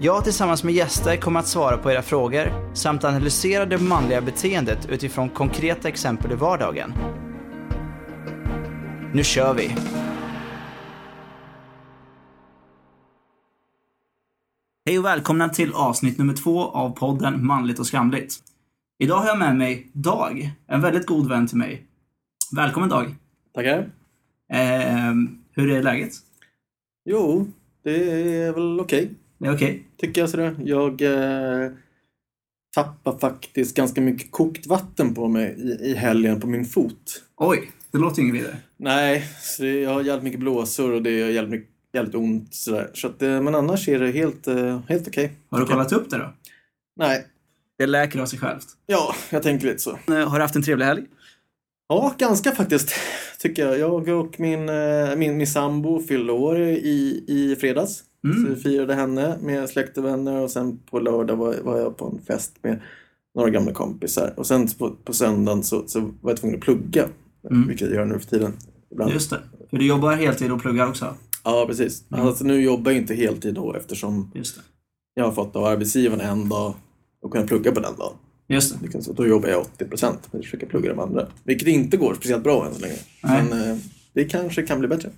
Jag tillsammans med gäster kommer att svara på era frågor samt analysera det manliga beteendet utifrån konkreta exempel i vardagen. Nu kör vi! Hej och välkomna till avsnitt nummer två av podden Manligt och skamligt. Idag har jag med mig Dag, en väldigt god vän till mig. Välkommen Dag! Tackar. Eh, hur är läget? Jo, det är väl okej. Det okej? Tycker jag sådär. Jag eh, tappar faktiskt ganska mycket kokt vatten på mig i, i helgen på min fot. Oj, det låter ju inget vidare. Nej, så jag har jävligt mycket blåsor och det är jävligt, jävligt ont sådär. Så att, eh, men annars är det helt, eh, helt okej. Har du kollat upp det då? Nej, Det läker av sig självt. ja, jag tänker lite så. Eh, Har du haft en trevlig helg? Ja, ganska faktiskt. Tycker jag. Jag och min, min, min sambo fyllde år i, i fredags. Mm. Så vi firade henne med släkt och vänner och sen på lördag var, var jag på en fest med några gamla kompisar. Och sen på, på söndagen så, så var jag tvungen att plugga. Mm. Vilket jag gör nu för tiden. Ibland. Just det. För du jobbar heltid och pluggar också? Ja, precis. Mm. Alltså, nu jobbar jag inte heltid då eftersom jag har fått av arbetsgivaren en dag och kunna plugga på den dagen. Just det. Liksom, Så då jobbar jag 80 procent men försöker plugga de andra. Vilket inte går speciellt bra än så länge. Nej. Men eh, det kanske kan bli bättre.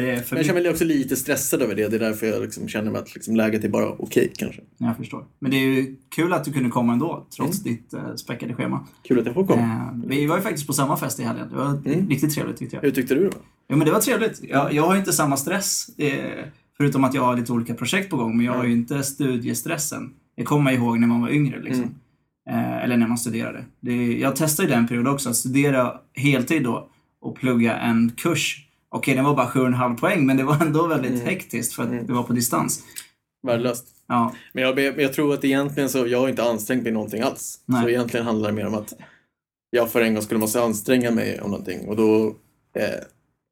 Men jag känner mig också lite stressad över det. Det är därför jag liksom känner mig att liksom läget är bara okej kanske. Jag förstår. Men det är ju kul att du kunde komma ändå, trots ditt uh, späckade schema. Kul att jag får komma. Eh, vi var ju faktiskt på samma fest i helgen. Det var Mm. riktigt trevligt tyckte jag. Hur tyckte du det var? Ja, men det var trevligt. Jag, jag har inte samma stress, eh, förutom att jag har lite olika projekt på gång, men jag har ju inte studiestressen. Det kommer man ihåg när man var yngre liksom. Mm. Eh, eller när man studerade. Det, jag testade ju den perioden också, att studera heltid då och plugga en kurs. Okej, den var bara 7,5 poäng, men det var ändå väldigt Mm. hektiskt för att Mm. det var på distans. Värdelöst. Ja, Men jag, jag tror att egentligen så, jag har inte ansträngt mig någonting alls. Nej. Så egentligen handlar det mer om att jag för en gång skulle måste anstränga mig om någonting och då, eh,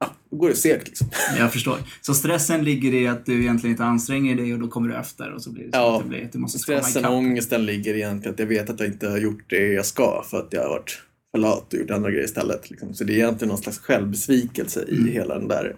ja, då går det segt liksom. jag förstår. Så stressen ligger i att du egentligen inte anstränger dig och då kommer du efter och så blir det så Ja. att det blir du måste Stressen och ångesten ligger egentligen att jag vet att jag inte har gjort det jag ska för att jag har varit för lat och gjort andra grejer istället. Liksom. Så det är egentligen någon slags självbesvikelse i Mm. hela den där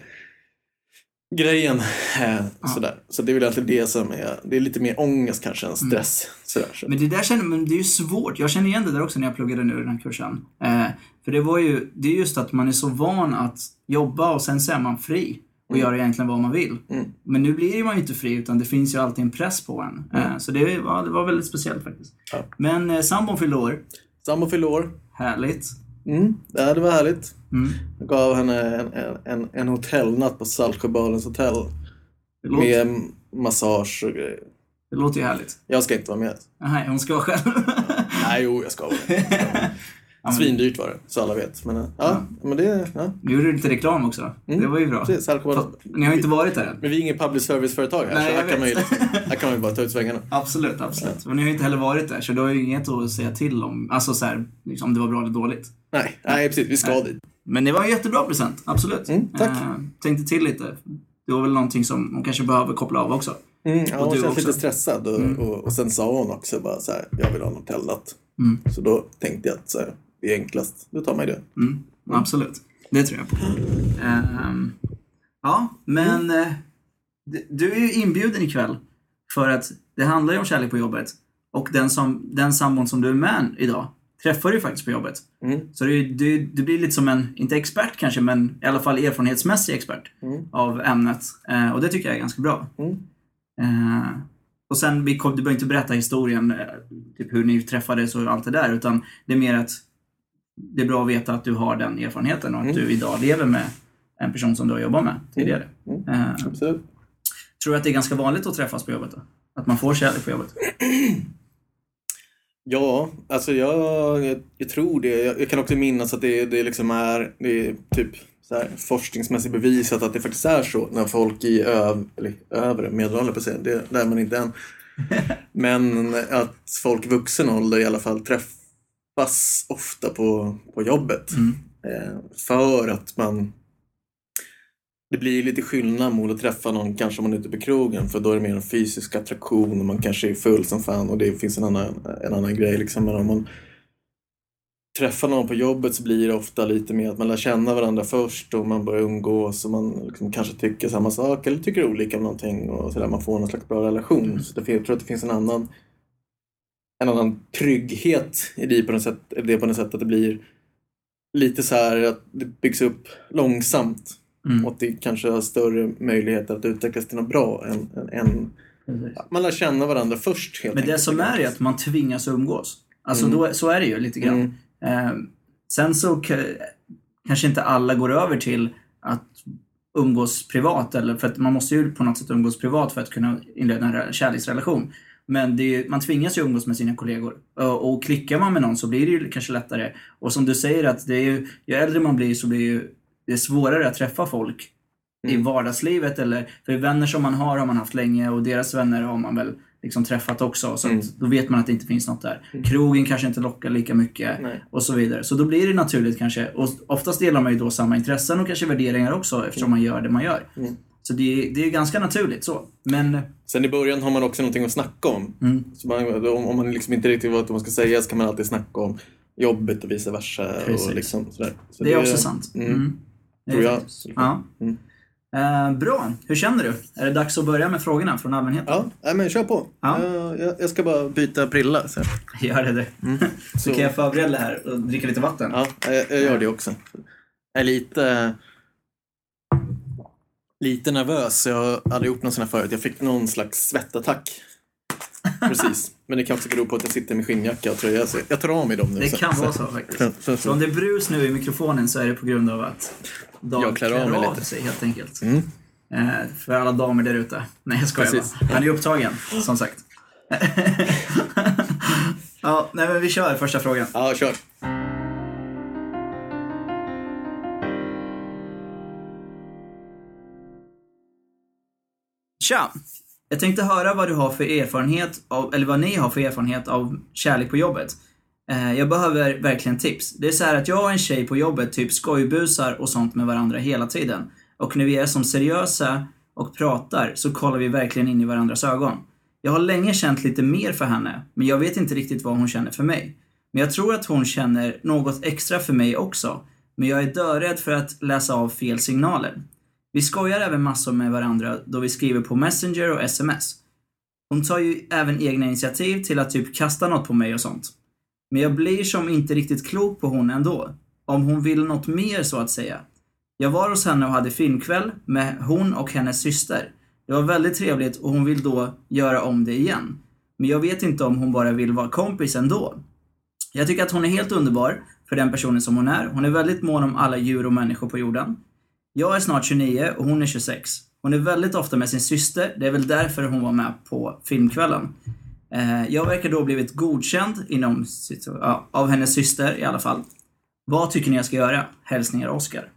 grejen. Eh, Ja. sådär. Så det är väl egentligen det som är, det är lite mer ångest kanske än stress. Sådär. Så. Men det där känner, men det är ju svårt. Jag känner igen det där också när jag pluggade nu den här kursen. Eh, för det var ju, det är just att man är så van att jobba och sen så är man fri och Mm. gör egentligen vad man vill. Mm. Men nu blir man ju inte fri utan det finns ju alltid en press på en. Eh, så det var, det var väldigt speciellt faktiskt. Ja. Men eh, sambon fyllde år. Sambo fyllde år. Härligt. Mm, ja, det var härligt. Mm. Jag gav henne en, en, en, en hotellnatt på Saltsjöbadens hotell. Låter, Med massage och grejer. det låter ju härligt. Jag ska inte vara med. Nej, hon ska vara själv. Nej, jo, jag ska vara med. Ja, men, Svindyrt var det, så alla vet. Men, eh, ja, men det... Ja, nu gjorde du lite reklam också. Mm. Det var ju bra. precis, Saltsjöbaden. Fast Ni har inte varit där än? Men vi är ingen public service-företag här, Nej, så här kan, man ju, liksom, här kan man ju bara ta ut svängarna. Absolut, absolut. Men ni har ju inte heller varit där, så du har ju inget att säga till om. Alltså så här, liksom, om det var bra eller dåligt. Nej, nej precis, vi ska Nej. dit. Men det var en jättebra present, absolut. Mm, tack. Eh, tänkte till lite. Det var väl någonting som hon kanske behöver koppla av också. Mm, ja, Och hon också. lite stressad och, Mm. och, och sen sa hon också bara så här, jag vill ha en hotellnatt. Mm. Så då tänkte jag att så här, är enklast, då tar man ju det. Mm, absolut. Det tror jag på. Ehm, ja, men eh, d- du är ju inbjuden ikväll för att det handlar ju om kärlek på jobbet. Och den, som, den sambon som du är med idag träffar du ju faktiskt på jobbet. Mm. Så du, du, du blir lite som en, inte expert kanske, men i alla fall erfarenhetsmässig expert Mm. av ämnet. Eh, och det tycker jag är ganska bra. Mm. Eh, och sen, du behöver inte berätta historien, eh, typ hur ni träffades och allt det där, utan det är mer att det är bra att veta att du har den erfarenheten och att Mm. du idag lever med en person som du har jobbat med tidigare. Mm. Eh, Absolut. tror du att det är ganska vanligt att träffas på jobbet då? Att man får kärlek på jobbet? Ja, alltså jag, jag, jag tror det. Jag, jag kan också minnas att det, det liksom är, det är typ så här, forskningsmässigt bevisat att det faktiskt är så när folk i öv, eller övre medelåldern, på säga, det lär man inte än. Men att folk i vuxen ålder i alla fall träff, träffas ofta på, på jobbet. Mm. Eh, för att man... Det blir lite skillnad mot att träffa någon kanske om man är ute på krogen för då är det mer en fysisk attraktion och man kanske är full som fan och det finns en annan, en annan grej liksom. Men om man träffar någon på jobbet så blir det ofta lite mer att man lär känna varandra först och man börjar umgås och man liksom kanske tycker samma sak eller tycker olika om någonting och sådär. Man får någon slags bra relation. Mm. Så jag tror att det finns en annan en annan trygghet i det på något sätt, det på något sätt att det blir lite så här att det byggs upp långsamt Mm. och att det kanske har större möjligheter att utvecklas till något bra än, än, än man lär känna varandra först helt Men det som är är att man tvingas umgås. Alltså Mm. då, så är det ju lite grann. Mm. Eh, sen så kanske inte alla går över till att umgås privat. Eller, för att man måste ju på något sätt umgås privat för att kunna inleda en re- kärleksrelation. Men är, man tvingas ju umgås med sina kollegor. Och, klickar man med någon så blir det ju kanske lättare. Och som du säger att det är ju, ju äldre man blir så blir ju det är svårare att träffa folk i Mm. vardagslivet. Eller, för vänner som man har har man haft länge och deras vänner har man väl liksom träffat också. Så Mm. då vet man att det inte finns något där. Krogen kanske inte lockar lika mycket Nej. och så vidare. Så då blir det naturligt kanske. Och oftast delar man ju då samma intressen och kanske värderingar också eftersom man gör det man gör. Mm. Så det, är- det är ganska naturligt så. Men, Sen i början har man också någonting att snacka om. mm, Så man, om, om man liksom inte riktigt vet vad man ska säga så kan man alltid snacka om jobbet och vice versa. Precis. Och liksom sådär. Så det är också sant. Mm. Mm. Det Tror jag. Ja. Mm. Eh, bra. Hur känner du? Är det dags att börja med frågorna från allmänheten? Ja, men kör på. Ja. Jag, jag, jag ska bara byta prilla. Så. Gör det du. Så Så- kan jag förbereda det här och dricka lite vatten. Ja, jag, jag gör det också. Jag är lite, lite nervös. Jag aldrig gjort någon sån här förut. Jag fick någon slags svettattack. Precis. Men det kan också bero på att jag sitter med skinnjacka och tröja. Så jag tar av mig dem nu. Det så- kan vara så faktiskt. Så, om det är brus nu i mikrofonen så är det på grund av att Dag Jag klär av mig lite. sig helt enkelt. Mm. Eh, för alla damer där ute. Nej jag skojar Precis. bara. Han är upptagen, som sagt. ja, nej men vi kör första frågan. Ja, kör. Tja! Jag tänkte höra vad du har för erfarenhet av, eller vad ni har för erfarenhet av kärlek på jobbet. Eh, jag behöver verkligen tips. Det är så här att jag och en tjej på jobbet typ skojbusar och sånt med varandra hela tiden. Och när vi är som seriösa och pratar så kollar vi verkligen in i varandras ögon. Jag har länge känt lite mer för henne, men jag vet inte riktigt vad hon känner för mig. Men jag tror att hon känner något extra för mig också. Men jag är dörädd för att läsa av fel signaler. Vi skojar även massor med varandra då vi skriver på Messenger och SMS. Hon tar ju även egna initiativ till att typ kasta något på mig och sånt. Men jag blir som inte riktigt klok på hon ändå. Om hon vill något mer så att säga. Jag var hos henne och hade filmkväll med hon och hennes syster. Det var väldigt trevligt och hon vill då göra om det igen. Men jag vet inte om hon bara vill vara kompis ändå. Jag tycker att hon är helt underbar för den personen som hon är. Hon är väldigt mån om alla djur och människor på jorden. Jag är snart 29 och hon är 26. Hon är väldigt ofta med sin syster, det är väl därför hon var med på filmkvällen. Eh, Jag verkar då blivit godkänd inom, ja, av hennes syster i alla fall. Vad tycker ni jag ska göra? Hälsningar Oskar.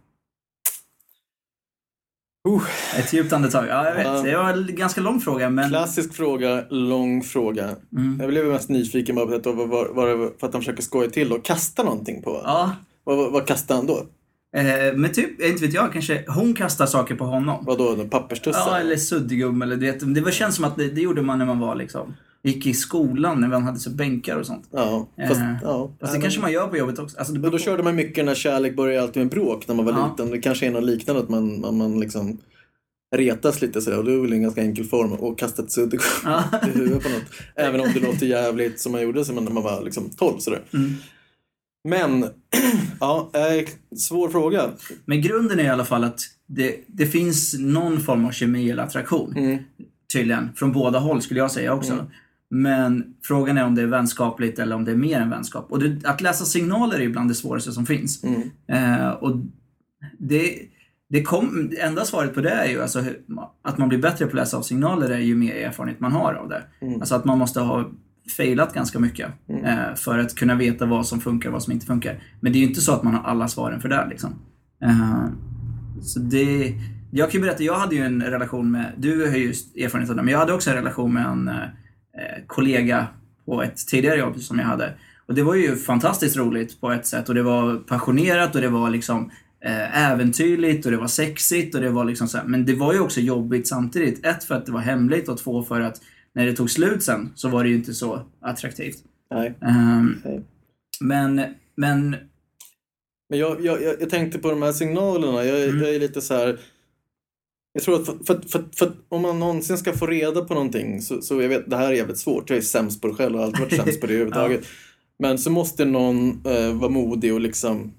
Uh, Ett djupt andetag. Ja, jag vet. Det var en ganska lång fråga, men... klassisk fråga, lång fråga. Mm. Jag blev mest nyfiken bara på att, det var för att han försöker skoja till och kasta någonting på. Ja, Vad, vad, vad kastar han då? Eh, men typ, inte vet jag, kanske hon kastar saker på honom. Vad då? Papperstussar? Ja, eller suddgum eller det. Det var- känns som att det, det gjorde man när man var liksom, gick i skolan, när man hade så bänkar och sånt. Ja, fast, Eh, ja. Fast det kanske man gör på jobbet också. Alltså, Men då körde man mycket när kärlek började alltid med bråk när man var Ja. liten. Det kanske är något liknande att man, man, man liksom retas lite sådär och det är väl en ganska enkel form att kasta ett sudd Ja. i huvudet på något. Även om det låter jävligt som man gjorde när man var liksom 12 sådär. Mm. Men, ja, eh, svår fråga. Men grunden är i alla fall att det, det finns någon form av kemi eller attraktion. Mm. Tydligen. Från båda håll skulle jag säga också. Mm. Men frågan är om det är vänskapligt eller om det är mer än vänskap. Och det, att läsa signaler är ibland det svåraste som finns. Mm. Eh, och det, det kom, enda svaret på det är ju alltså, att man blir bättre på att läsa av signaler är ju mer erfarenhet man har av det. Mm. Alltså att man måste ha failat ganska mycket eh, för att kunna veta vad som funkar och vad som inte funkar. Men det är ju inte så att man har alla svaren för det. Liksom. Eh, så det, jag kan ju berätta, jag hade ju en relation med, du har ju erfarenhet av det, men jag hade också en relation med en eh, kollega på ett tidigare jobb som jag hade. Och det var ju fantastiskt roligt på ett sätt och det var passionerat och det var liksom eh, äventyrligt och det var sexigt och det var liksom så här. Men det var ju också jobbigt samtidigt. Ett för att det var hemligt och två för att när det tog slut sen så var det ju inte så attraktivt. Nej. Ehm, Nej. men, men, Men jag, jag, jag, tänkte på de här signalerna. Jag, Mm. jag är lite så här... Jag tror att, för, för, för, för, om man någonsin ska få reda på någonting så, så jag vet, det här är jävligt svårt. Jag är sämst på det själv och har alltid varit sämst på det överhuvudtaget. Men så måste någon eh, vara modig och liksom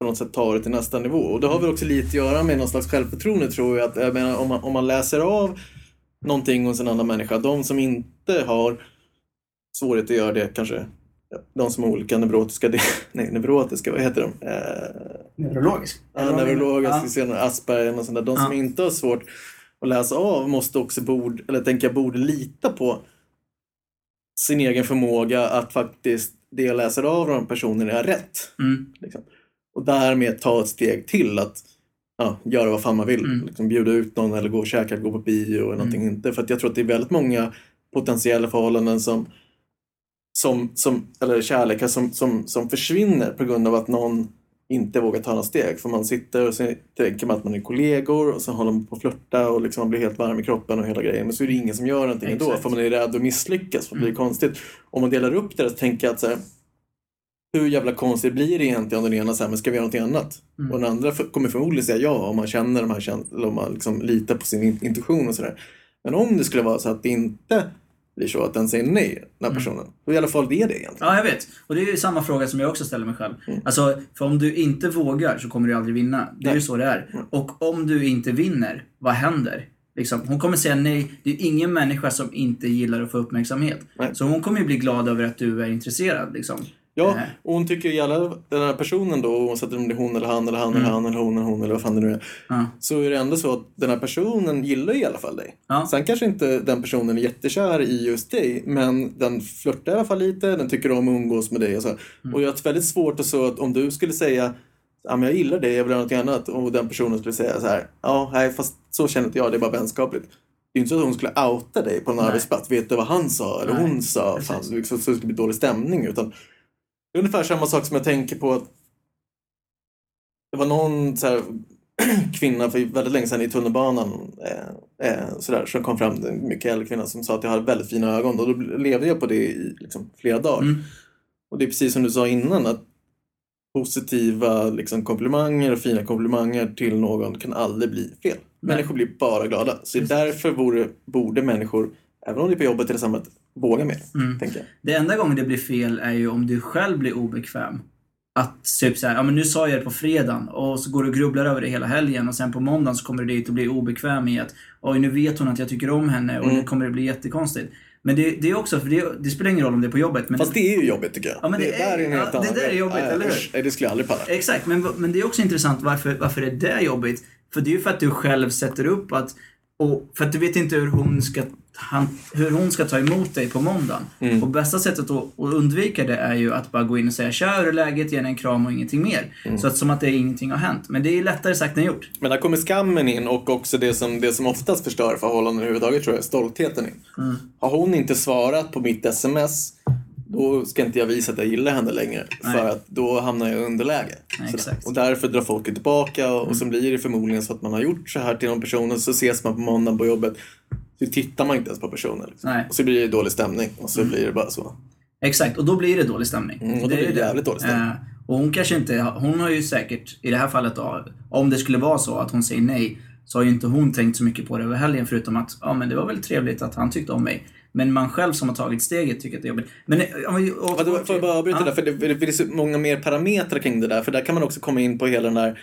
på något sätt ta det till nästa nivå. Och det har väl också lite att göra med någon slags självförtroende tror jag. Att, jag menar, om, man, om man läser av någonting hos en annan människa, de som inte har svårighet att göra det kanske, de som har olika neurotiska, de- nej neurotiska, vad heter de? Eh, neurologisk. Ja, neurologiska Ja. Asperger och sånt där. De som Ja. inte har svårt att läsa av måste också bord, eller tänker jag borde lita på sin egen förmåga att faktiskt det jag läser av de personerna är rätt. Mm. Liksom. Och därmed ta ett steg till att ja, göra vad fan man vill. Mm. Liksom, bjuda ut någon eller gå och käka, gå på bio eller någonting. Inte. För jag tror att det är väldigt många potentiella förhållanden som, som, som eller kärlekar som, som, som försvinner på grund av att någon inte vågar ta några steg. För man sitter och så tänker man att man är kollegor och så håller man på att flörta och liksom man blir helt varm i kroppen och hela grejen. Men så är det ingen som gör någonting ändå Exakt. för man är rädd att misslyckas. För det blir Mm. konstigt. Om man delar upp det så tänker jag att så här, hur jävla konstigt blir det egentligen om den ena säger men ska vi göra någonting annat? Mm. Och den andra kommer förmodligen säga ja om man känner de här känslorna, eller om man liksom litar på sin in- intuition och sådär. Men om det skulle vara så att det inte blir så att den säger nej, den här Mm. personen, då är i alla fall det det egentligen. Ja, jag vet. Och det är ju samma fråga som jag också ställer mig själv. Mm. Alltså, för om du inte vågar så kommer du aldrig vinna. Det är Nej. ju så det är. Mm. Och om du inte vinner, vad händer? Liksom, hon kommer säga nej. Det är ingen människa som inte gillar att få uppmärksamhet. Nej. Så hon kommer ju bli glad över att du är intresserad. Liksom. Ja, Eh. och hon tycker ju alla, den här personen då, oavsett om det är hon eller han eller han Mm. eller han eller hon eller hon eller vad fan det nu är. Ja. Så är det ändå så att den här personen gillar i alla fall dig. Ja. Sen kanske inte den personen är jättekär i just dig, men den flörtar i alla fall lite, den tycker om att umgås med dig och så. Mm. Och jag har väldigt svårt att så att om du skulle säga Ja, men jag gillar dig, jag vill göra något annat. Och den personen skulle säga så här. Ja, nej, fast så känner inte jag, det är bara vänskapligt. Det är inte så att hon skulle outa dig på en Nej. arbetsplats. Vet du vad han sa eller Nej, hon sa? Fan, liksom, så det skulle bli dålig stämning. Utan ungefär samma sak som jag tänker på att det var någon så här, kvinna för väldigt länge sedan i tunnelbanan eh, eh, sådär, som kom fram, en mycket äldre kvinna som sa att jag hade väldigt fina ögon. Och då levde jag på det i liksom, flera dagar. Mm. Och det är precis som du sa innan att positiva liksom, komplimanger och fina komplimanger till någon kan aldrig bli fel. Nej. Människor blir bara glada. Så därför borde, borde människor, även om det är på jobbet eller samhället, våga mer. Mm. Tänker jag. Det enda gången det blir fel är ju om du själv blir obekväm. Att typ såhär, ja men nu sa jag det på fredagen och så går du och grubblar över det hela helgen och sen på måndagen så kommer du dit och blir obekväm i att oj nu vet hon att jag tycker om henne och Mm. nu kommer det bli jättekonstigt. Men det, det är också, för det, det spelar ingen roll om det är på jobbet. Men Fast det är ju jobbigt tycker jag. Ja, men det är- där en ja, det där är jobbigt, Nej, eller hur? det skulle jag aldrig palla. Exakt, men, men det är också intressant varför, varför är det jobbigt? För det är ju för att du själv sätter upp att, och för att du vet inte hur hon ska, han, hur hon ska ta emot dig på måndagen. Mm. Och bästa sättet att, att undvika det är ju att bara gå in och säga tja, hur är läget, ge henne en kram och ingenting mer. Mm. Så att som att det ingenting har hänt. Men det är lättare sagt än gjort. Men där kommer skammen in och också det som, det som oftast förstör förhållanden överhuvudtaget tror jag, stoltheten in. Mm. Har hon inte svarat på mitt sms, då ska inte jag visa att jag gillar henne längre. Nej. För att då hamnar jag i underläge. Nej. Mm. Och därför drar folk tillbaka och, och så blir det förmodligen så att man har gjort så här till någon person och så ses man på måndagen på jobbet. Så tittar man inte ens på personen. Liksom. Nej. Och så blir det dålig stämning och så blir det bara så. Exakt, och då blir det dålig stämning. Mm, och då är blir det jävligt dålig stämning. Eh, och hon kanske inte, hon har ju säkert, i det här fallet då, om det skulle vara så att hon säger nej, så har ju inte hon tänkt så mycket på det över helgen förutom att, ja men det var väl trevligt att han tyckte om mig. Men man själv som har tagit steget tycker att det är jobbigt. Men, eh, vi återgår Vadå, får jag bara avbryta Ja. där? För det, det finns många mer parametrar kring det där. För där kan man också komma in på hela den där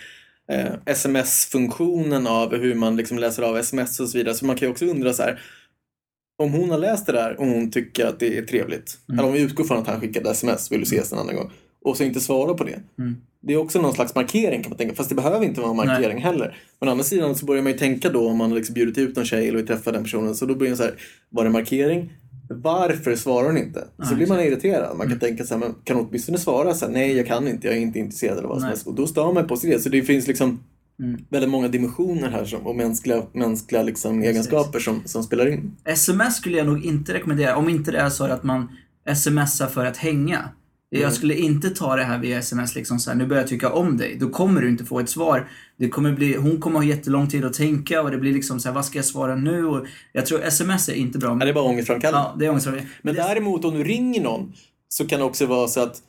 eh, sms-funktionen av hur man liksom läser av sms och så vidare. Så man kan ju också undra så här. Om hon har läst det där och hon tycker att det är trevligt. Mm. Eller om vi utgår från att han skickade sms, vill du ses en annan gång. Och så inte svarar på det. Mm. Det är också någon slags markering kan man tänka. Fast det behöver inte vara en markering heller. Men å andra sidan så börjar man ju tänka då om man har liksom bjudit ut någon tjej eller vill träffa den personen. Så då blir det så här, var det markering? Varför svarar hon inte? Så Ja, blir man exakt. irriterad. Man kan tänka så här, kan hon åtminstone svara så här, nej jag kan inte, jag är inte intresserad eller vad som Nej. helst. Och då stör man på sig det. Så det finns liksom Mm. väldigt många dimensioner här som, och mänskliga, mänskliga liksom egenskaper som, som spelar in. Sms skulle jag nog inte rekommendera, om inte det är så att man smsar för att hänga. Jag skulle inte ta det här via sms liksom så här, nu börjar jag tycka om dig. Då kommer du inte få ett svar. Det kommer bli, hon kommer ha jättelång tid att tänka och det blir liksom så här, vad ska jag svara nu? Och jag tror sms är inte bra. Ja, det är bara ångestframkallande. Ja, det är ångestframkallande. Men däremot om du ringer någon så kan det också vara så att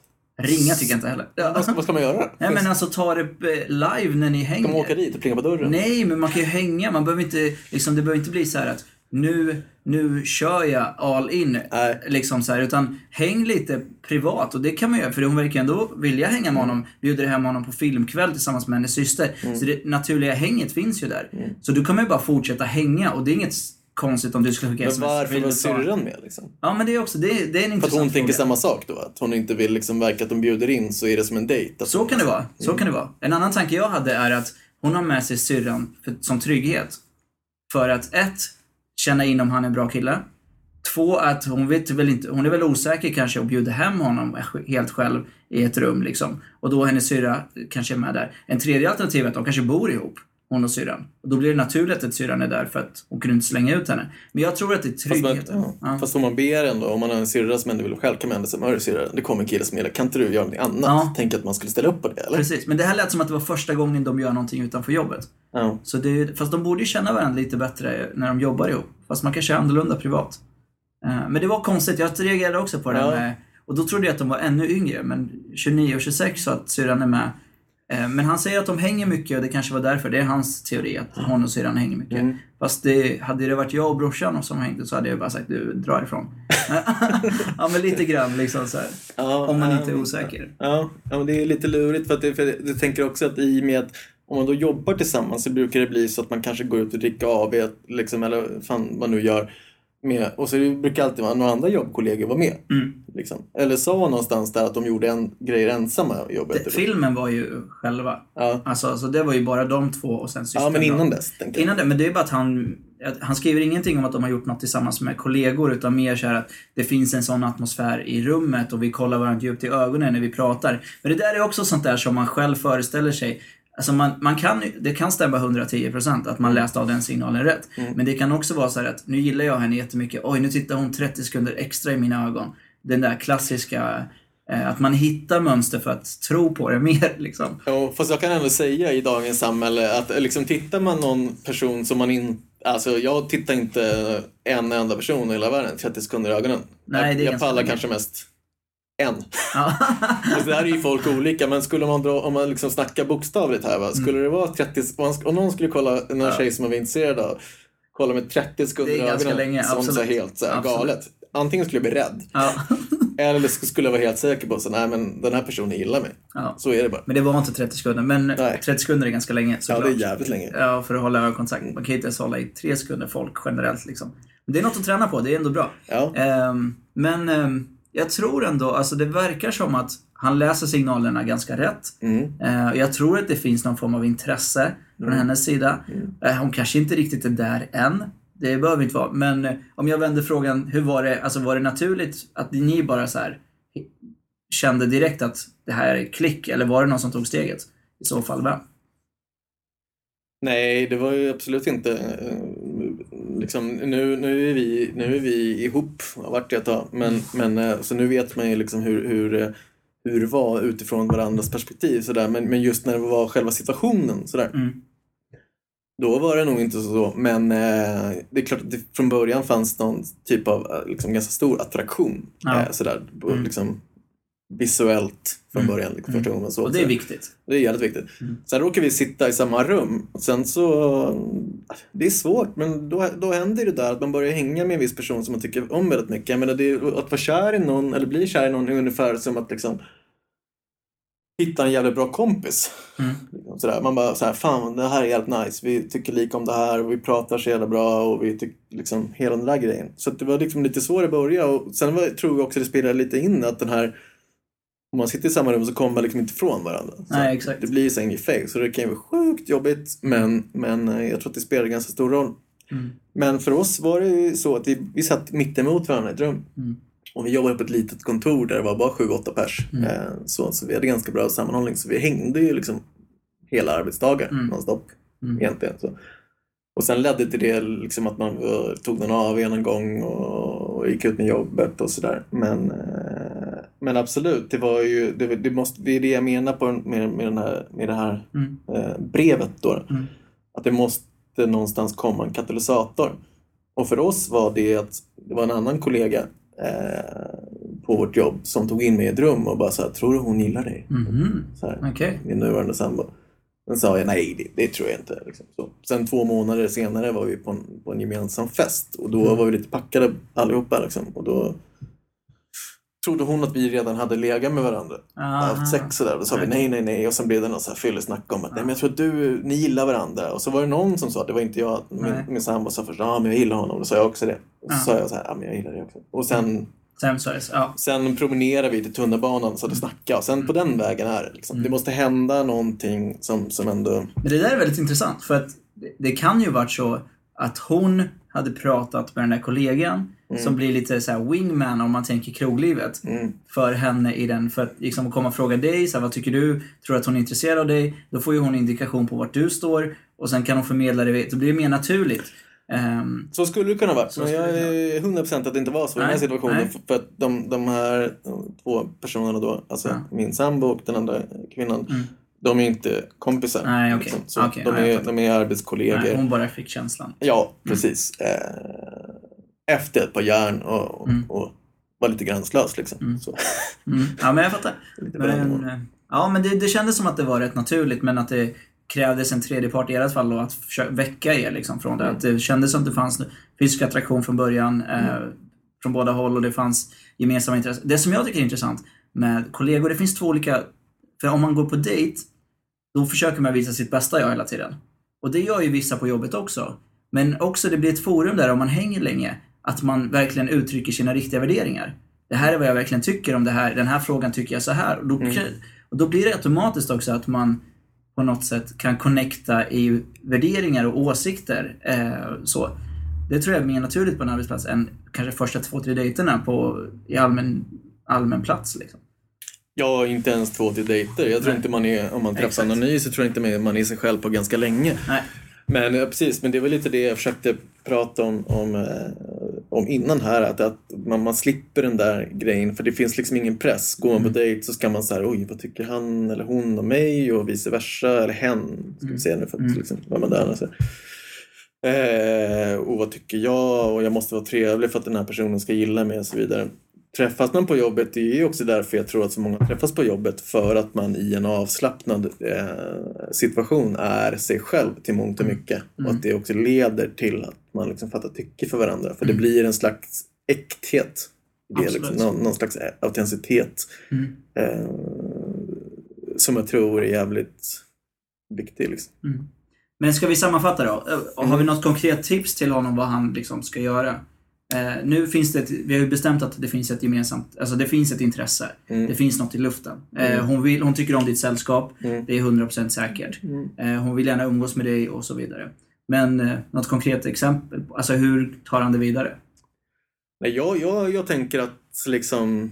ringa tycker jag inte heller. vad ska, vad ska man göra? Nej men alltså ta det eh, live när ni hänger. Ska man åka dit och plinga på dörren? Nej, men man kan ju hänga. Man behöver inte, liksom, det behöver inte bli så här att nu, nu kör jag all in. Nej. Liksom så här, utan häng lite privat. Och det kan man göra, för hon verkar ändå vilja hänga med honom. Bjuder hem honom på filmkväll tillsammans med hennes syster. Så det naturliga hänget finns ju där. Så du kan man ju bara fortsätta hänga och det är inget konstigt om du skulle skicka Men sms. varför Vill var syrran med liksom? Ja men det är också, det är, det är en För att intressant hon tänker fråga. samma sak då? Att hon inte vill liksom verka att de bjuder in så är det som en dejt? Så kan det vara. Så kan det vara. En annan tanke jag hade är att hon har med sig syrran för, som trygghet. För att ett, känna in om han är en bra kille. Två, att hon vet väl inte, hon är väl osäker kanske och bjuder hem honom helt själv i ett rum liksom. Och då hennes syrra kanske är med där. En tredje alternativ är att de kanske bor ihop, hon och syrran. Och då blir det naturligt att syrran är där för att hon kunde inte slänga ut henne. Men jag tror att det är Fast, man, tryggheten. ja. Fast om man ber ändå, om man har en syrra som ändå vill själv kan man ändå säga, "Hörru syrra, det kommer en kille som gillar, kan inte du göra någonting annat? Ja. Tänk att man skulle ställa upp på det eller? Precis, men det här lät som att det var första gången de gör någonting utanför jobbet. Ja. Så det, fast de borde ju känna varandra lite bättre när de jobbar ihop. Fast man kanske är annorlunda privat. Eh, Men det var konstigt, jag reagerade också på det Ja. med, och då trodde jag att de var ännu yngre, men 29 och 26 så att syrran är med. Eh, Men han säger att de hänger mycket och det kanske var därför, det är hans teori att hon och syrran hänger mycket. Mm. Fast det, hade det varit jag och brorsan som hängde så hade jag bara sagt du, dra ifrån. ja men lite grann liksom så. Ja, Om man inte är osäker. Ja, ja men det är lite lurigt för att det, för jag tänker också att i och med att om man då jobbar tillsammans så brukar det bli så att man kanske går ut och dricker av liksom, eller fan vad man nu gör. Med, och så brukar alltid några andra jobbkollegor vara med. Mm. Liksom. Eller sa någonstans där att de gjorde en, grejer ensamma i jobbet. Det, filmen var ju själva. Ja. Alltså, alltså det var ju bara de två och sen systern ja, men innan dess. Innan det, men det är bara att han, han skriver ingenting om att de har gjort något tillsammans med kollegor utan mer så här att det finns en sån atmosfär i rummet och vi kollar varandra djupt i ögonen när vi pratar. Men det där är också sånt där som man själv föreställer sig. Alltså man, man kan, det kan stämma 110% att man läste av den signalen rätt. Men det kan också vara så här att nu gillar jag henne jättemycket. Oj, nu tittar hon 30 sekunder extra i mina ögon. Den där klassiska, eh, att man hittar mönster för att tro på det mer liksom. Ja, fast jag kan ändå säga i dagens samhälle att liksom, tittar man någon person som man inte... Alltså jag tittar inte en enda person i hela världen 30 sekunder i ögonen. Nej, jag, jag pallar kanske mest en. Ja. Alltså, där är ju folk olika, men skulle man dra, om man liksom snackar bokstavligt här, va? skulle det vara 30, om någon skulle kolla, någon Ja. tjej som man var intresserad av, kolla med 30 sekunder Det är i ganska ögonen, länge, som så helt så här, Absolut. galet. Antingen skulle jag bli rädd, ja. eller sk- skulle jag vara helt säker på att den här personen gillar mig. ja. Så är det bara. Men det var inte 30 sekunder. Men Nej. 30 sekunder är ganska länge Ja, såklart. det är jävligt länge. Ja, för att hålla ögonkontakt. Man kan ju inte ens hålla i tre sekunder folk generellt liksom. Men det är något att träna på, det är ändå bra. Ja. Ehm, men ehm, jag tror ändå, alltså det verkar som att han läser signalerna ganska rätt. Mm. Eh, jag tror att det finns någon form av intresse från hennes sida. Eh, hon kanske inte riktigt är där än. Det behöver inte vara. Men eh, om jag vänder frågan, hur var det, alltså var det naturligt att ni bara så här kände direkt att det här är klick? Eller var det någon som tog steget? I så fall, vem? Nej, det var ju absolut inte... Liksom, nu, nu, är vi, nu är vi ihop, har varit det ett tag. Men, men, eh, så nu vet man ju liksom hur, hur, eh, hur det var utifrån varandras perspektiv. Sådär. Men, men just när det var själva situationen, sådär, Mm. då var det nog inte så. Men eh, det är klart att det från början fanns någon typ av liksom, ganska stor attraktion. Ja. Sådär, på, Mm. liksom, visuellt från Mm. början. Liksom, första gången man såg Och det är viktigt. Det är jävligt viktigt. Mm. Sen råkar vi sitta i samma rum. Och sen så... Det är svårt, men då, då händer det där att man börjar hänga med en viss person som man tycker om väldigt mycket. Jag menar, det är, att vara kär i någon, eller bli kär i någon, är ungefär som att liksom hitta en jävligt bra kompis. Mm. Liksom Sådär. Man bara så här, fan det här är jävligt nice. Vi tycker lika om det här och vi pratar så jävla bra och vi tycker liksom hela den där grejen. Så det var liksom lite så det började och sen var, tror jag också det spelade lite in att den här om man sitter i samma rum så kommer man liksom inte ifrån varandra. Så Nej, exakt. Det blir ju så en effekt. Så det kan ju vara sjukt jobbigt men, men eh, jag tror att det spelar ganska stor roll. Mm. Men för oss var det ju så att vi, vi satt mitt emot varandra i ett rum. Mm. Och vi jobbade på ett litet kontor där det var bara 7-8 pers. Mm. Eh, Så, så vi hade ganska bra sammanhållning. Så vi hängde ju liksom hela arbetsdagar Mm. nonstop Mm. egentligen. Så. Och sen ledde till det liksom att man eh, tog någon av en gång och, och gick ut med jobbet och sådär. Men, Men absolut, det var ju, det, det, måste, det är det jag menar på, med, med, den här, med det här Mm. eh, brevet då. Mm. Att det måste någonstans komma en katalysator. Och för oss var det att det var en annan kollega eh, på vårt jobb som tog in mig i ett rum och bara sa tror du hon gillar dig? Mhm. Så här, Okej. min nuvarande sambo. Sen sa jag nej, det, det tror jag inte. Liksom. Så. Sen två månader senare var vi på en, på en gemensam fest och då Mm. var vi lite packade allihopa. Liksom. Och då trodde hon att vi redan hade legat med varandra. Aha. Haft sex och där. Då sa vi nej, nej, nej. Och sen blev det något fyllesnack om att nej, men jag tror att du, ni gillar varandra. Och så var det någon som sa, det var inte jag, min, min sambo sa först, ja men jag gillar honom. Då sa jag också det. Och så Ja. sa jag så här, ja men jag gillar det också. Och sen, ja. sen promenerade vi till tunnelbanan så att det snackade. Och sen på den vägen är det. Liksom. Mm. Det måste hända någonting som, som ändå... Men det där är väldigt intressant för att det- det kan ju varit så att hon hade pratat med den där kollegan som blir lite så här wingman om man tänker kroglivet Mm. för henne i den, för att liksom komma och fråga dig, så här, vad tycker du? Tror att hon är intresserad av dig? Då får ju hon indikation på vart du står och sen kan hon förmedla det, då blir det mer naturligt. Ehm, Så skulle det kunna vara. Men jag det är 100% att det inte var så i den här Nej, situationen. nej. För- att de, de här två personerna då, alltså Ja. min sambo och den andra kvinnan, Mm. de är inte kompisar. Nej, okej. Så Okej, de, jag är, de är arbetskollegor. nej, hon bara fick känslan. Ja, precis. Eh, efter ett par järn och, Mm. och var lite gränslös liksom. Mm. Mm. Ja, men jag fattar. Men, eh, ja, men det, det kändes som att det var rätt naturligt, men att det krävdes en tredje part i ert fall då, att försöka väcka er liksom från det. Mm. Att det kändes som att det fanns fysisk attraktion från början, eh, från båda håll och det fanns gemensamma intressen. Det som jag tycker är intressant med kollegor, det finns två olika, för om man går på dejt, då försöker man visa sitt bästa jag hela tiden. Och det gör ju vissa på jobbet också. Men också det blir ett forum där om man hänger länge, att man verkligen uttrycker sina riktiga värderingar. Det här är vad jag verkligen tycker om det här, den här frågan tycker jag så här. Och då, Mm. och då blir det automatiskt också att man på något sätt kan connecta i värderingar och åsikter. Eh, så. Det tror jag är mer naturligt på en arbetsplats än kanske första två, tre dejterna på, i allmän, allmän plats. Liksom. Ja, inte ens två till dejter. Jag tror Nej. inte man är, om man träffar Exakt. någon ny så tror jag inte man är sig själv på ganska länge. Nej. Men ja, precis, men det var lite det jag försökte prata om, om, eh, om innan här. Att, att man, man slipper den där grejen för det finns liksom ingen press. Går man på dejt så ska man säga oj vad tycker han eller hon om mig och vice versa. Eller hen, ska vi säga nu för att Mm. liksom, vara moderna. Så. Eh, och vad tycker jag och jag måste vara trevlig för att den här personen ska gilla mig och så vidare. Träffas man på jobbet, det är ju också därför jag tror att så många träffas på jobbet för att man i en avslappnad eh, situation är sig själv till mångt och mycket. Och att det också leder till att man liksom fattar tycke för varandra. För det blir en slags äkthet. Det, Absolut. liksom, någon, någon slags autenticitet Mm. eh, som jag tror är jävligt viktig. Liksom. Mm. Men ska vi sammanfatta då? Eh, Har vi något konkret tips till honom vad han liksom ska göra? Eh, nu finns det, ett, vi har ju bestämt att det finns ett gemensamt, alltså det finns ett intresse. Mm. Det finns något i luften. Eh, hon, vill, hon tycker om ditt sällskap, Mm. det är 100% säkert. Mm. Eh, hon vill gärna umgås med dig och så vidare. Men eh, något konkret exempel, alltså hur tar han det vidare? Nej, jag, jag, jag tänker att liksom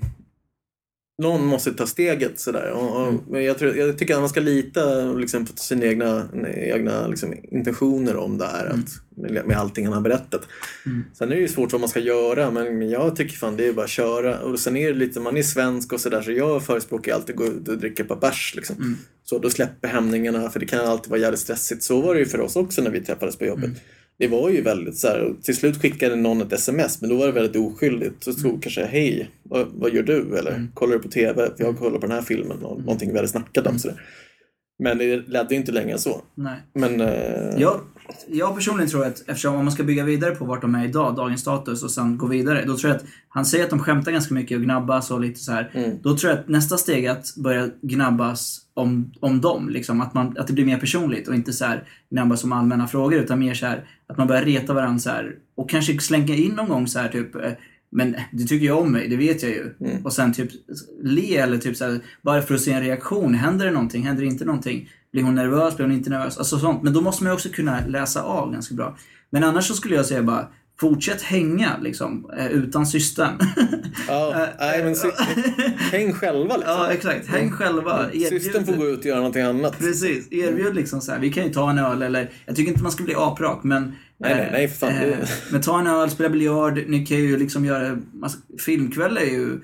någon måste ta steget sådär. Och, och, Mm. jag, tror, jag tycker att man ska lita liksom, på sina egna, egna liksom, intentioner om det här. Att, med, allting han har berättat. Mm. Sen är det ju svårt vad man ska göra men, jag tycker fan det är bara att köra. Och sen är det lite, man är svensk och sådär så jag förespråkar alltid gå ut och dricka ett par bärs. Liksom. Mm. Så då släpper hämningarna för det kan alltid vara jävligt stressigt. Så var det ju för oss också när vi träffades på jobbet. Mm. Det var ju väldigt så här, och till slut skickade någon ett sms men då var det väldigt oskyldigt. Så stod kanske hej, vad, vad gör du? Eller Mm. kollar du på TV? Jag kollar på den här filmen. Nå- Någonting vi hade snackat om. Sådär. Men det ledde ju inte längre än så. Nej. Men eh, Jag, jag personligen tror att eftersom om man ska bygga vidare på vart de är idag, dagens status och sen gå vidare. Då tror jag att han säger att de skämtar ganska mycket och gnabbas och lite så här. Mm. Då tror jag att nästa steg är att börja gnabbas om, om dem. Liksom. Att, man, att det blir mer personligt och inte så här gnabbas om allmänna frågor utan mer så här att man börjar reta varandra så här och kanske slänga in någon gång så här typ eh, men du tycker ju om mig, det vet jag ju. Mm. Och sen typ le eller typ så här, bara för att se en reaktion. Händer det någonting? Händer det inte någonting? Blir hon nervös? Blir hon inte nervös? Alltså sånt. Men då måste man ju också kunna läsa av ganska bra. Men annars så skulle jag säga bara Fortsätt hänga liksom, eh, utan systern. ja, nej, men häng själva liksom. ja, exakt. Häng själva. Systern får gå ut och göra någonting annat. Precis. Erbjud liksom så här. vi kan ju ta en öl eller, jag tycker inte man ska bli aprak men Nej, nej, nej, för fan, det- eh, Men ta en öl, spela biljard, ni kan ju liksom göra, massa, filmkväll är ju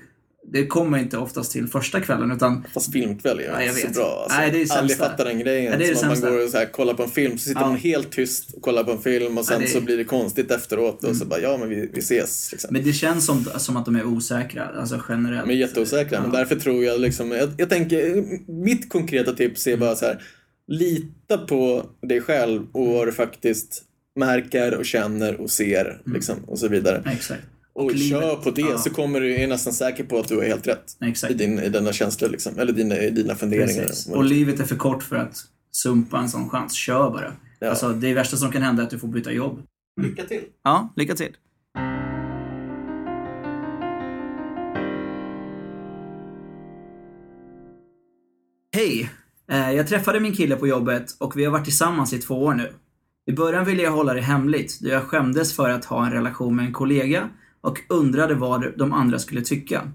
det kommer inte oftast till första kvällen utan Fast filmkväll är jag inte så bra. Alltså. Nej, det är det Aldrig sämsta. fattar den grejen. Ja, det är det som att man sämsta. går och så här, kollar på en film, så sitter Ja. man helt tyst och kollar på en film och sen Ja, det- Mm. så blir det konstigt efteråt och så bara, ja men vi, vi ses. Liksom. Men det känns som, som att de är osäkra, alltså generellt. De är jätteosäkra. Men Ja. därför tror jag liksom, jag, jag tänker, mitt konkreta tips är bara så här, lita på dig själv och vad du faktiskt märker och känner och ser liksom, och så vidare. Exakt. Och, Och kör på det ja. så kommer du, är nästan säker på att du har helt rätt. Exakt. I, din, i dina känslor liksom, eller dina, i dina funderingar. Precis. Och livet är för kort för att sumpa en sån chans. Kör bara. Ja. Alltså, det värsta som kan hända är att du får byta jobb. Lycka till! Ja, lycka till. Hej! Eh, Jag träffade min kille på jobbet och vi har varit tillsammans i två år nu. I början ville jag hålla det hemligt då jag skämdes för att ha en relation med en kollega och undrade vad de andra skulle tycka.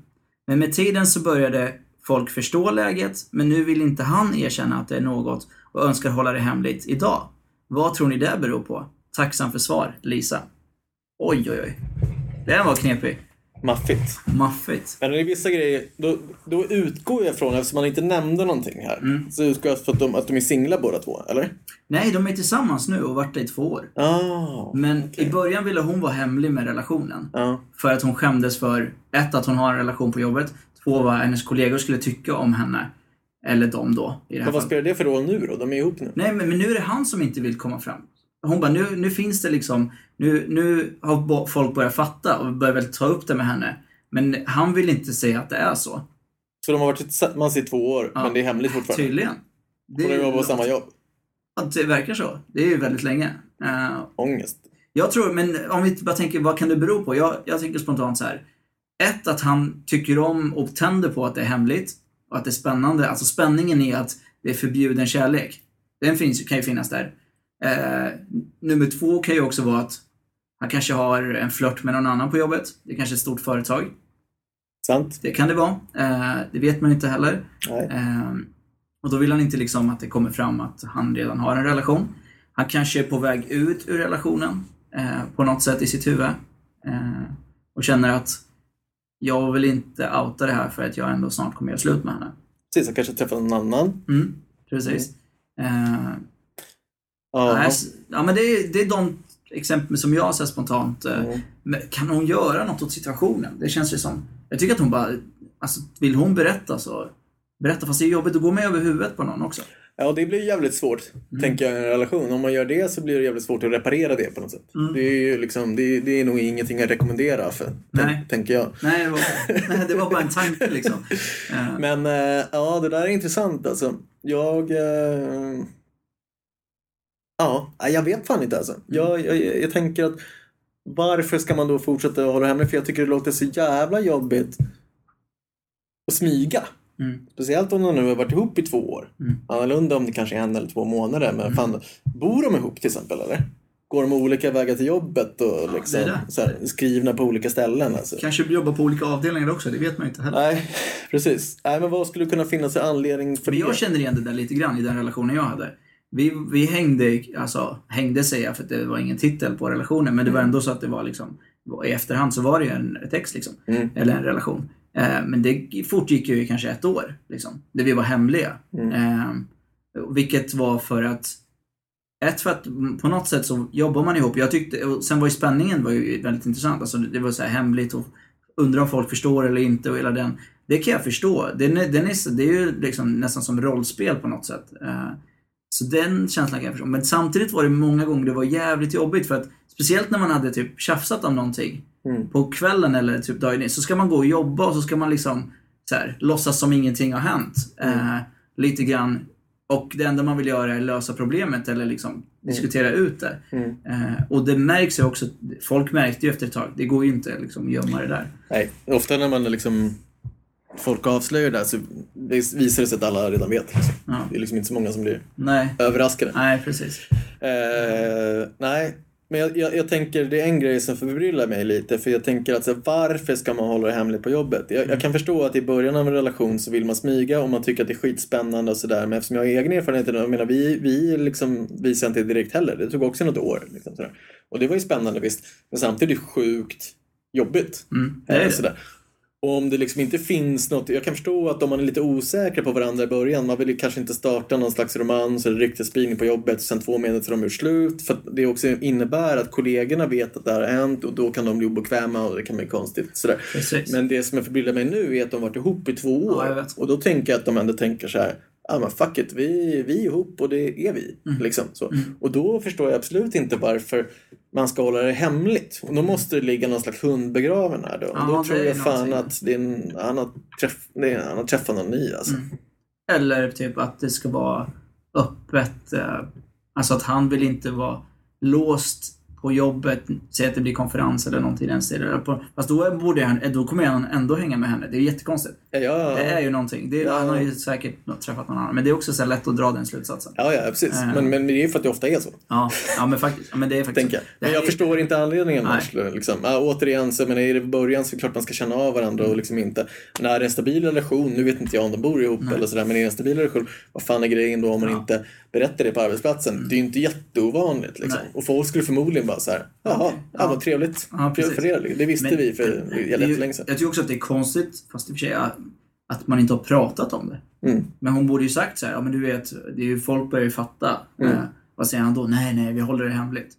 Men med tiden så började folk förstå läget, men nu vill inte han erkänna att det är något och önskar hålla det hemligt idag. Vad tror ni det beror på? Tacksam för svar, Lisa. Oj, oj, oj. Den var knepig. Maffigt. Maffigt. Men i vissa grejer, då, då utgår jag från, eftersom man inte nämnde någonting här, Mm. så utgår jag från att de, att de är singlar båda två, eller? Nej, de är tillsammans nu och varit det i två år. Ah, Men i början ville hon vara hemlig med relationen. ja. För att hon skämdes för, ett, att hon har en relation på jobbet. Två, vad hennes kollegor skulle tycka om henne. Eller de då, i det här Men vad spelar det för roll nu då? De är ihop nu. Nej, men, men nu är det han som inte vill komma fram. Hon bara, nu, nu finns det liksom, nu, nu har folk börjat fatta och börjar väl ta upp det med henne. Men han vill inte säga att det är så. Så de har varit tillsammans i två år, Ja. men det är hemligt fortfarande? Tydligen. Det Och de jobbar på samma jobb? Ja, det verkar så. Det är ju väldigt länge. Eh, Ångest? Jag tror, men om vi bara tänker, vad kan det bero på? Jag, jag tänker spontant så här. Ett, att han tycker om och tänder på att det är hemligt och att det är spännande. Alltså spänningen i att det är förbjuden kärlek. Den finns, kan ju finnas där. Eh, nummer två kan ju också vara att han kanske har en flört med någon annan på jobbet. Det är kanske är ett stort företag. Sant? Det kan det vara. Eh, det vet man inte heller. Eh, och då vill han inte liksom att det kommer fram att han redan har en relation. Han kanske är på väg ut ur relationen eh, på något sätt i sitt huvud. Eh, och känner att jag vill inte outa det här för att jag ändå snart kommer göra slut med henne. Precis, han kanske träffar någon annan. Mm, precis. Eh, Ja. s- ja, men det, är, det är de exempel som jag ser spontant. Eh, Mm. kan hon göra något åt situationen? Det känns ju som... Jag tycker att hon bara... Alltså, vill hon berätta så... Berätta, fast det är jobbigt att gå med över huvudet på någon också. Ja, det blir jävligt svårt, Mm. tänker jag, i en relation. Om man gör det så blir det jävligt svårt att reparera det på något sätt. Mm. Det, är ju liksom, det, är- det är nog ingenting att rekommendera, för, Nej. tänk, tänker jag. Nej det, var, nej, det var bara en tanke liksom. Men eh, ja, det där är intressant alltså. Jag... Eh, ja, jag vet fan inte alltså. Jag, jag, jag tänker att varför ska man då fortsätta hålla hemligt? För jag tycker det låter så jävla jobbigt att smyga. Mm. Speciellt om de nu har varit ihop i två år. Mm. Annorlunda om det kanske är en eller två månader. Men fan, bor de ihop till exempel eller? Går de olika vägar till jobbet och liksom, det det. Här, skrivna på olika ställen? Alltså. Kanske jobbar på olika avdelningar också, det vet man inte heller. Nej, precis. Nej, men vad skulle kunna finnas för anledning för Men jag det? känner igen det där lite grann i den relationen jag hade. Vi, vi hängde, alltså hängde säger jag för att det var ingen titel på relationen, men det var ändå så att det var liksom, i efterhand så var det ju en, ex liksom. Mm. Eller en relation. Eh, men det fortgick ju i kanske ett år, liksom. Där vi var hemliga. Mm. Eh, vilket var för att ett, för att mm, på något sätt så jobbar man ihop. Jag tyckte, och sen var ju spänningen var ju väldigt intressant. Alltså det var så här hemligt och undrar om folk förstår eller inte och hela den. Det kan jag förstå. Den är, den är, det är ju liksom nästan som rollspel på något sätt. Eh, Så den känslan kan jag förstå. Men samtidigt var det många gånger det var jävligt jobbigt för att speciellt när man hade typ tjafsat om någonting Mm. på kvällen eller typ dagen så ska man gå och jobba och så ska man liksom så här, låtsas som ingenting har hänt. Eh, lite grann. Och det enda man vill göra är lösa problemet eller liksom diskutera ut det. Mm. Eh, och det märks ju också, folk märkte ju efter ett tag, det går ju inte liksom att gömma det där. Nej, ofta när man liksom folk avslöjar det här så visar det sig att alla redan vet. Liksom. Ja. Det är liksom inte så många som blir Nej, överraskade. nej precis. Eh, nej, men jag, jag, jag tänker det är en grej som förbryllar mig lite. För jag tänker att så, varför ska man hålla det hemligt på jobbet? Jag, jag kan förstå att i början av en relation så vill man smyga och man tycker att det är skitspännande och sådär. Men eftersom jag har egen erfarenhet, jag menar vi, vi liksom visar inte direkt heller. Det tog också något år. Liksom. Och det var ju spännande visst. Men samtidigt sjukt jobbigt. Mm, det Eh, det. sådär. Och om det liksom inte finns något, jag kan förstå att om man är lite osäker på varandra i början, man vill kanske inte starta någon slags romans eller ryktesspridning på jobbet och sen två meter är de ur slut. För det också innebär att kollegorna vet att det här har hänt och då kan de bli obekväma och det kan bli konstigt. Sådär. Precis. Men det som jag förbryllar mig nu är att de varit ihop i två år. Ja, och då tänker jag att de ändå tänker så här. Ja men fuck it, vi, vi är ihop och det är vi. Mm. Liksom, så. Och då förstår jag absolut inte varför man ska hålla det hemligt. Och då måste det ligga någon slags hund begraven här då. Ja, då tror jag fan någonting. att det är en, han, har träff, det är, han har träffat någon ny alltså. Mm. Eller typ att det ska vara öppet. eh, Alltså att han vill inte vara låst på jobbet. Säg att det blir konferens eller någonting i den stilen. Fast då, borde han, då kommer han ändå hänga med henne. Det är jättekonstigt. Ja, ja, Det är ju någonting. Det är, Ja. Han har ju säkert träffat någon annan. Men det är också så lätt att dra den slutsatsen. ja, ja precis. Äh. Men, men det är ju för att det ofta är så. Ja, ja men faktiskt. Men det är faktiskt jag. Det Men jag är- förstår inte anledningen. Nej. Liksom. Ja, återigen, så, men är det i början så är det klart man ska känna av varandra och liksom inte. När det är en stabil relation, nu vet inte jag om de bor ihop eller sådär, men är det en stabil relation, vad fan är grejen då om man inte berättar det på arbetsplatsen? Det är ju inte jätteovanligt. Liksom. Nej. Och folk skulle förmodligen bara så här, jaha, ja. Vad trevligt. Ja, för er. Det visste Men- vi för jättelänge sedan. Jag tycker också att det är konstigt, fast i och för sig, att man inte har pratat om det. Mm. Men hon borde ju sagt så här, ja men du vet, det är ju, folk börjar ju fatta. Mm. Eh, vad säger han då? Nej, nej, vi håller det hemligt.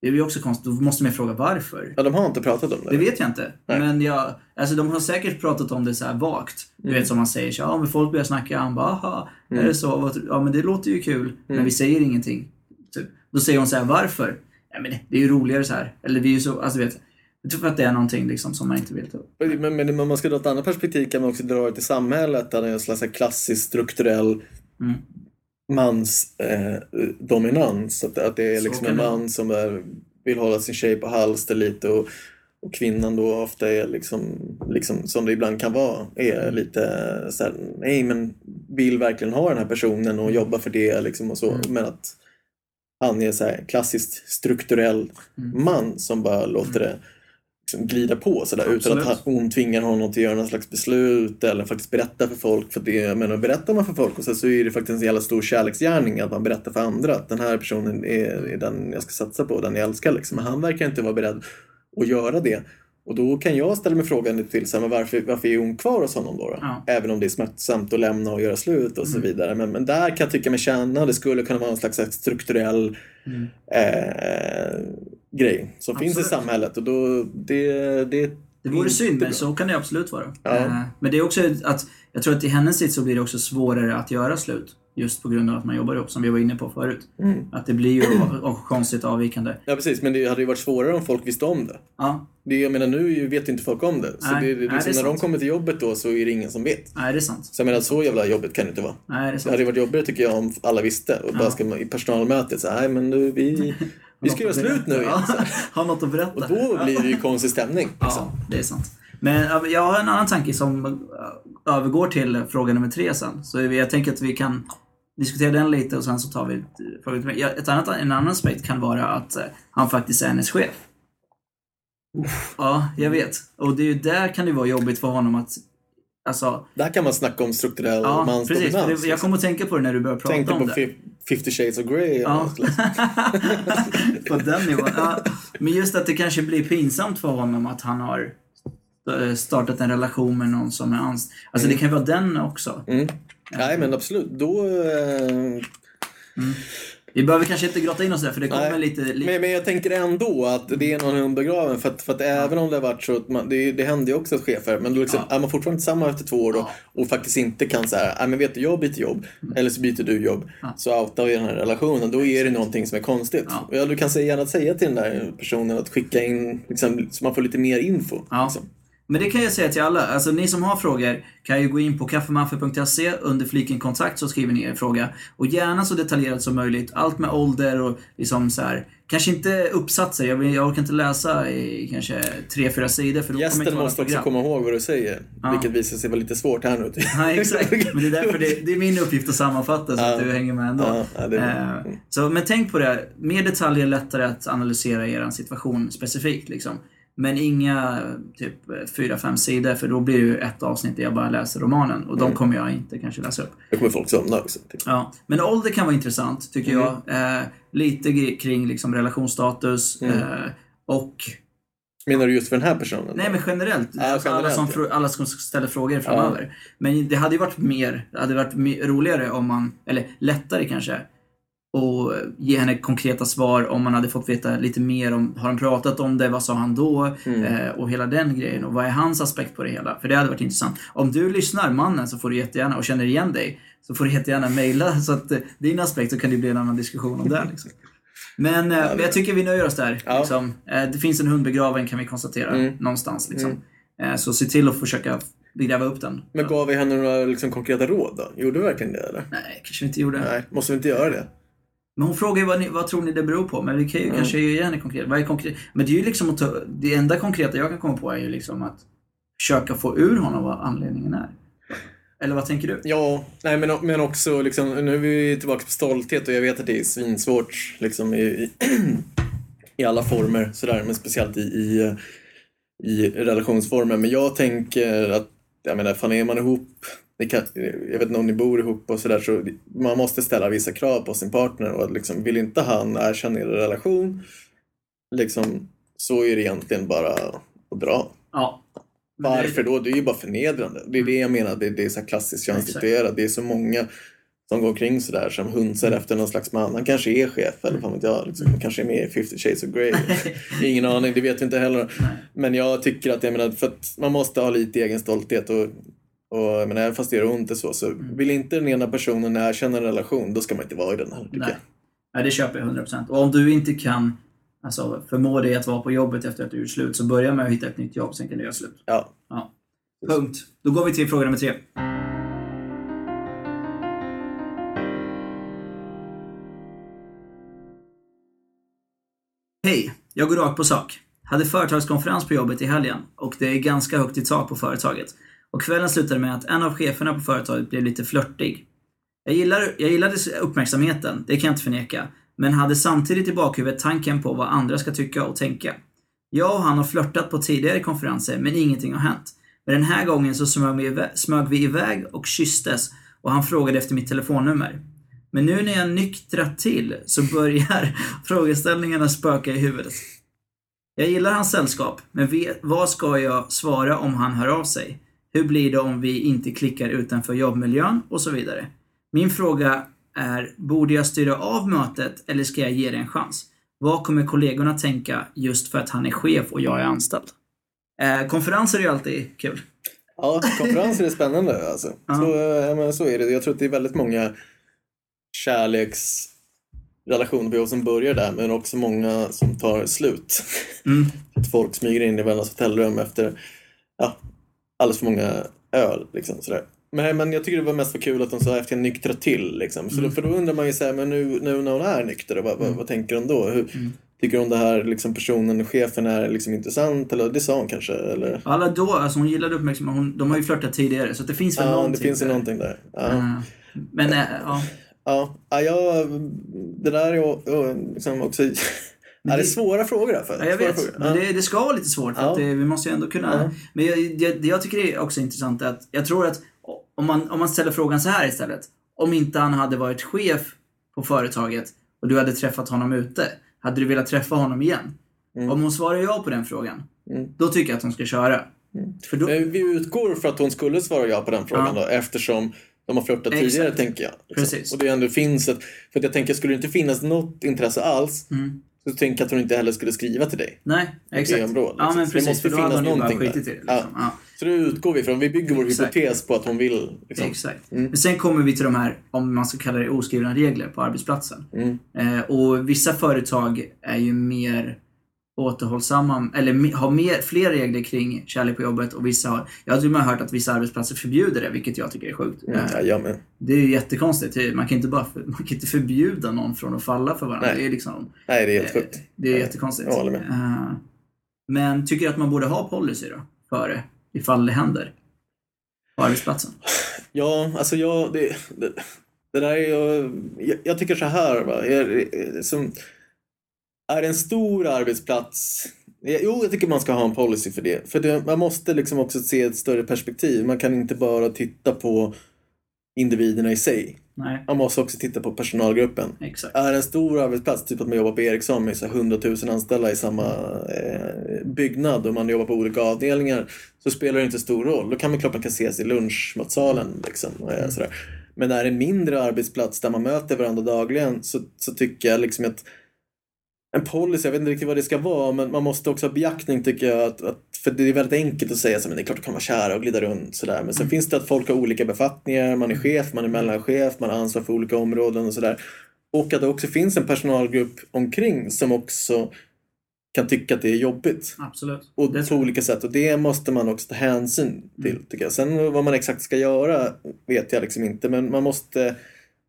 Det är ju också konstigt, då måste man ju fråga varför. Ja, de har inte pratat om det. Det vet jag inte. Nej. Men jag, alltså de har säkert pratat om det så här vagt. Du Mm. vet som man säger, så, ja men folk börjar snacka, han bara, aha, Mm. är det så? Vad- Ja men det låter ju kul, men vi säger ingenting. Typ. Då säger hon så här, varför? Ja men det, det är ju roligare så här. Eller vi är ju så, alltså vet. Jag tror att det är någonting liksom som man inte vill ta upp. Men, men om man ska dra ett annat perspektiv kan man också dra det till samhället. Där det är en slags klassisk strukturell Mm. mans eh. Att, att det är liksom en det man som är, vill hålla sin tjej på halster lite och, och kvinnan då ofta är liksom, liksom, som det ibland kan vara, är lite så här, nej men vill verkligen ha den här personen och jobba för det liksom och så. Mm. Men att han är så här klassiskt strukturell Mm. man som bara låter det liksom glida på sådär utan att hon tvingar honom till att göra någon slags beslut eller faktiskt berätta för folk. För det, jag menar, berättar man för folk och så, så är det faktiskt en jävla stor kärleksgärning att man berättar för andra att den här personen är, är den jag ska satsa på, den jag älskar. Liksom. Men han verkar inte vara beredd att göra det. Och då kan jag ställa mig frågan till så här, men varför, varför är hon kvar hos honom då? då? Ja. Även om det är smärtsamt att lämna och göra slut och så Mm. vidare. Men, men där kan jag tycka mig känna, det skulle kunna vara en slags strukturell Mm. eh, grej som finns i Absolut. samhället. Och då, det, det, Det vore synd, men så kan det absolut vara. Ja. Eh, Men det är också att, jag tror att i hennes sitt så blir det också svårare att göra slut. Just på grund av att man jobbar ihop, som vi var inne på förut. Mm. Att det blir ju konstigt avvikande. Ja precis, men det hade ju varit svårare om folk visste om det. Ja, det jag menar nu vet inte folk om det. Så Nej, det, det, nej, liksom, det är när de kommer till jobbet då så är det ingen som vet. nej det är sant. Så jag menar så jävla jobbigt kan det inte vara. Nej, det är Det sant. hade ju varit jobbigare tycker jag om alla visste och bara ska man, i personalmötet så här, nej men nu vi, vi ska göra slut nu igen. här. Har något att berätta. Och då blir det ju konstig stämning. Liksom. Ja, det är sant. Men jag har en annan tanke som äh, övergår till fråga nummer tre sen. Så jag tänker att vi kan diskutera den lite och sen så tar vi ett, fråga nummer tre. Ja, ett annat, en annan aspekt kan vara att äh, han faktiskt är hennes chef. Ja, jag vet. Och det är ju där kan det vara jobbigt för honom att Alltså, Där kan man snacka om strukturell ja, precis. Mansdominans. det, jag kommer att tänka på det när du börjar prata Tänkte om på det. fi- 50 shades of Grey. Ja. på den nivån. Ja, men just att det kanske blir pinsamt för honom att han har eh, startat en relation med någon som är anställd. Alltså det kan vara den också. Mm. Nej men absolut. Då, eh, Vi behöver kanske inte grotta in oss där för det kommer Nej, lite... li- Men, men jag tänker ändå att det är någon hund begraven. För att, för att även om det har varit så, att man, det, det händer ju också att chefer, men då liksom, Ja. är man fortfarande tillsammans efter två år då, Ja. och faktiskt inte kan säga, nej men vet du, jag byter jobb, eller så byter du jobb, Mm. Så outar vi den här relationen, då är det någonting som är konstigt. Ja. Du kan säga, gärna säga till den där personen att skicka in, liksom, så man får lite mer info. Liksom. Men det kan jag säga till alla. Alltså ni som har frågor kan ju gå in på kaffemaffe.se under fliken kontakt så skriver ni er fråga. Och gärna så detaljerat som möjligt. Allt med ålder och liksom så här. Kanske inte uppsatser. Jag, vill, jag orkar inte läsa i kanske tre, fyra sidor för då kommer Gästen vara måste också komma ihåg vad du säger, Ja. vilket visar sig vara lite svårt här nu. Nej, exakt. Men det är därför det, det är min uppgift att sammanfatta så Ja. att du hänger med ändå. Ja, är. Eh, så, men tänk på det. Mer detaljer är lättare att analysera er situation specifikt. Liksom. Men inga typ fyra, fem sidor för då blir ju ett avsnitt där jag bara läser romanen och Mm. de kommer jag inte kanske läsa upp. Det kommer folk somna också. typ. Ja. Men ålder kan vara intressant tycker Mm. jag. Eh, lite kring liksom relationsstatus Mm. eh, och Menar du just för den här personen? Nej men generellt. Ja, alltså alla, generellt, som, ja. alla som ställer frågor framöver. Men det hade ju varit mer, det hade varit roligare om man, eller lättare kanske, och ge henne konkreta svar om man hade fått veta lite mer om, har han pratat om det, vad sa han då? Mm. Eh, och hela den grejen. Och vad är hans aspekt på det hela? För det hade varit intressant. Om du lyssnar, mannen, så får du jättegärna, och känner igen dig, så får du jättegärna mejla så att eh, din aspekt, så kan det bli en annan diskussion om det. Liksom. Men, eh, jag tycker vi nöjer oss där. Ja. Liksom. Eh, det finns en hund begraven kan vi konstatera, Mm. någonstans. Liksom. Eh, så se till att försöka gräva upp den. Men gav vi henne några liksom, konkreta råd då? Gjorde vi verkligen det eller? Nej, kanske vi inte gjorde. Nej, måste vi inte göra det? Men hon frågar ju vad, ni, vad tror ni det beror på? Men vi kan ju Mm. kanske ge henne konkret. Vad är konkret? Men det är ju liksom att ta, det enda konkreta jag kan komma på är ju liksom att försöka få ur honom vad anledningen är. Eller vad tänker du? Ja, nej men, men också liksom, nu är vi tillbaka på stolthet och jag vet att det är svinsvårt liksom i, i, i alla former sådär, men speciellt i, i, i relationsformer. Men jag tänker att, jag menar, fan är man ihop, kan, jag vet inte om ni bor ihop och sådär, så man måste ställa vissa krav på sin partner och liksom, vill inte han erkänna er relation, liksom, så är det egentligen bara att dra. Ja. Varför då? Det är ju bara förnedrande. Det är det jag menar, det, det är så här klassiskt könsdikterat. Det är så många som går omkring sådär som hunsar Mm. efter någon slags man. Han kanske är chef eller vad vet jag. Liksom. Han kanske är med i 50 shades of Grey. Ingen aning, det vet vi inte heller. Nej. Men jag tycker att, jag menar, för att man måste ha lite egen stolthet och och menar, även fast det gör ont och så, så Mm. vill inte den ena personen erkänna en relation, då ska man inte vara i den tycker Nej. Nej, det köper jag 100%. Och om du inte kan alltså, förmå dig att vara på jobbet efter att du gjort slut, så börja med att hitta ett nytt jobb, sen kan du göra slut. Ja. Ja. Punkt. Då går vi till fråga nummer tre. Hej, jag går rakt på sak. Hade företagskonferens på jobbet i helgen och det är ganska högt i tak på företaget. Och kvällen slutade med att en av cheferna på företaget blev lite flörtig. Jag, gillar, jag gillade uppmärksamheten, det kan jag inte förneka. Men hade samtidigt i bakhuvudet tanken på vad andra ska tycka och tänka. Jag och han har flörtat på tidigare konferenser, men ingenting har hänt. Men den här gången så smög vi, iväg, smög vi iväg och kysstes och han frågade efter mitt telefonnummer. Men nu när jag nyktrat till så börjar frågeställningarna spöka i huvudet. Jag gillar hans sällskap, men vet, vad ska jag svara om han hör av sig? Hur blir det om vi inte klickar utanför jobbmiljön? Och så vidare. Min fråga är, borde jag styra av mötet eller ska jag ge det en chans? Vad kommer kollegorna tänka just för att han är chef och jag är anställd? Eh, konferenser är ju alltid kul. Ja, konferenser är spännande alltså. Ja. Så, ja, men så är det. Jag tror att det är väldigt många kärleksrelationer som börjar där, men också många som tar slut. Mm. Att folk smyger in i varandras hotellrum efter ja, alldeles för många öl. Liksom, sådär. Men, men jag tycker det var mest för kul att de sa efter jag nyktra till. Liksom. Så då, för då undrar man ju så här, men nu, nu när hon är nykter, vad, vad, vad tänker hon då? Hur, Tycker hon det här liksom, personen, chefen är liksom intressant? Eller det sa hon kanske? Eller? Alla då, alltså hon gillade uppmärksamhet. Hon, de har ju flörtat tidigare, så det finns väl Ja, det någonting. finns ju där. någonting där. Ja. Eh, men, eh, ja. Ja, ja jag, det där är liksom också... Ja, det är svåra frågor här. För. Ja, jag svåra vet. Frågor. Men det, det ska vara lite svårt. För Ja. att det, vi måste ju ändå kunna... Ja. Men jag, det, det jag tycker är också intressant är att jag tror att om man, om man ställer frågan så här istället. Om inte han hade varit chef på företaget och du hade träffat honom ute. Hade du velat träffa honom igen? Om hon svarar ja på den frågan. Mm. Då tycker jag att hon ska köra. För då, Men vi utgår för att hon skulle svara ja på den frågan då, eftersom de har flörtat tidigare, tänker jag. Liksom. Precis. Och det ändå finns ett... För att jag tänker, skulle det inte finnas något intresse alls, Mm. Så tänker jag att hon inte heller skulle skriva till dig. nej, exakt. EM-råd, Ja, liksom. men Så det precis. måste För då finnas hon ju bara någonting skitit i det. Liksom. Ja. Så det utgår vi från. Vi bygger vår Exakt. hypotes på att hon vill. Liksom. Exakt. Mm. Men sen kommer vi till de här, om man ska kalla det oskrivna regler på arbetsplatsen. Mm. Eh, och vissa företag är ju mer återhållsamma, eller har mer, fler regler kring kärlek på jobbet och vissa har, jag har till och med hört att vissa arbetsplatser förbjuder det, vilket jag tycker är sjukt. Mm. Eh, Ja, jag det är ju jättekonstigt. Man kan inte bara man kan inte förbjuda någon från att falla för varandra. Nej. Det är liksom, Nej, det är helt sjukt. det är Ja, jättekonstigt. jag håller med. Eh, men tycker att man borde ha policy då? För det, ifall det händer. På arbetsplatsen. Ja, alltså jag, det, det, det där är jag, jag, jag tycker så här. Va? Är, som, är en stor arbetsplats Jo, jag tycker man ska ha en policy för det. För det, man måste liksom också se ett större perspektiv. Man kan inte bara titta på individerna i sig. Nej, Man måste också titta på personalgruppen. exakt. Är en stor arbetsplats, typ att man jobbar på Ericsson med så här 100 000 anställda i samma eh, byggnad och man jobbar på olika avdelningar så spelar det inte stor roll. Då kan man klart man kan ses i lunchmatsalen. Liksom, eh, sådär. Men är det en mindre arbetsplats där man möter varandra dagligen så, så tycker jag liksom att en policy, jag vet inte riktigt vad det ska vara, men man måste också ha beaktning tycker jag. Att, att, för det är väldigt enkelt att säga så men det är klart att kan vara kära och glida runt sådär. Men sen finns det att folk har olika befattningar, man är chef, man är mellanchef, man har ansvar för olika områden och sådär. Och att det också finns en personalgrupp omkring som också kan tycka att det är jobbigt. Absolut. Och Det på olika sätt. Och det måste man också ta hänsyn till. Tycker jag. Sen vad man exakt ska göra vet jag liksom inte. Men man måste...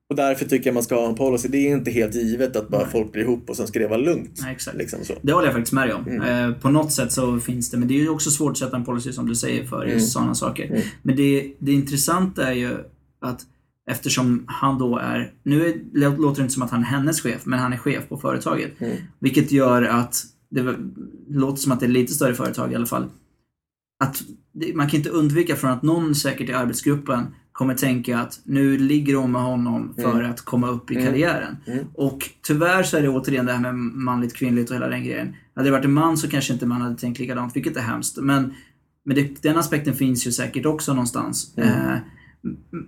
Och därför tycker jag man ska ha en policy. Det är inte helt givet att bara Nej. folk blir ihop och sen ska det vara lugnt. Nej, exakt. Liksom. Det håller jag faktiskt med dig om. Mm. Eh, på något sätt så finns det, men det är ju också svårt att sätta en policy som du säger för Mm. sådana saker. Mm. Men det, det intressanta är ju att eftersom han då är, nu är, låter det inte som att han är hennes chef, men han är chef på företaget. Mm. Vilket gör att, det låter som att det är lite större företag i alla fall. Att man kan inte undvika från att någon säkert i arbetsgruppen kommer tänka att nu ligger hon med honom för Mm. att komma upp i Mm. karriären. Mm. Och tyvärr så är det återigen det här med manligt, kvinnligt och hela den grejen. Hade det varit en man så kanske inte man hade tänkt likadant, vilket är hemskt. Men, men det, den aspekten finns ju säkert också någonstans. Mm. Eh,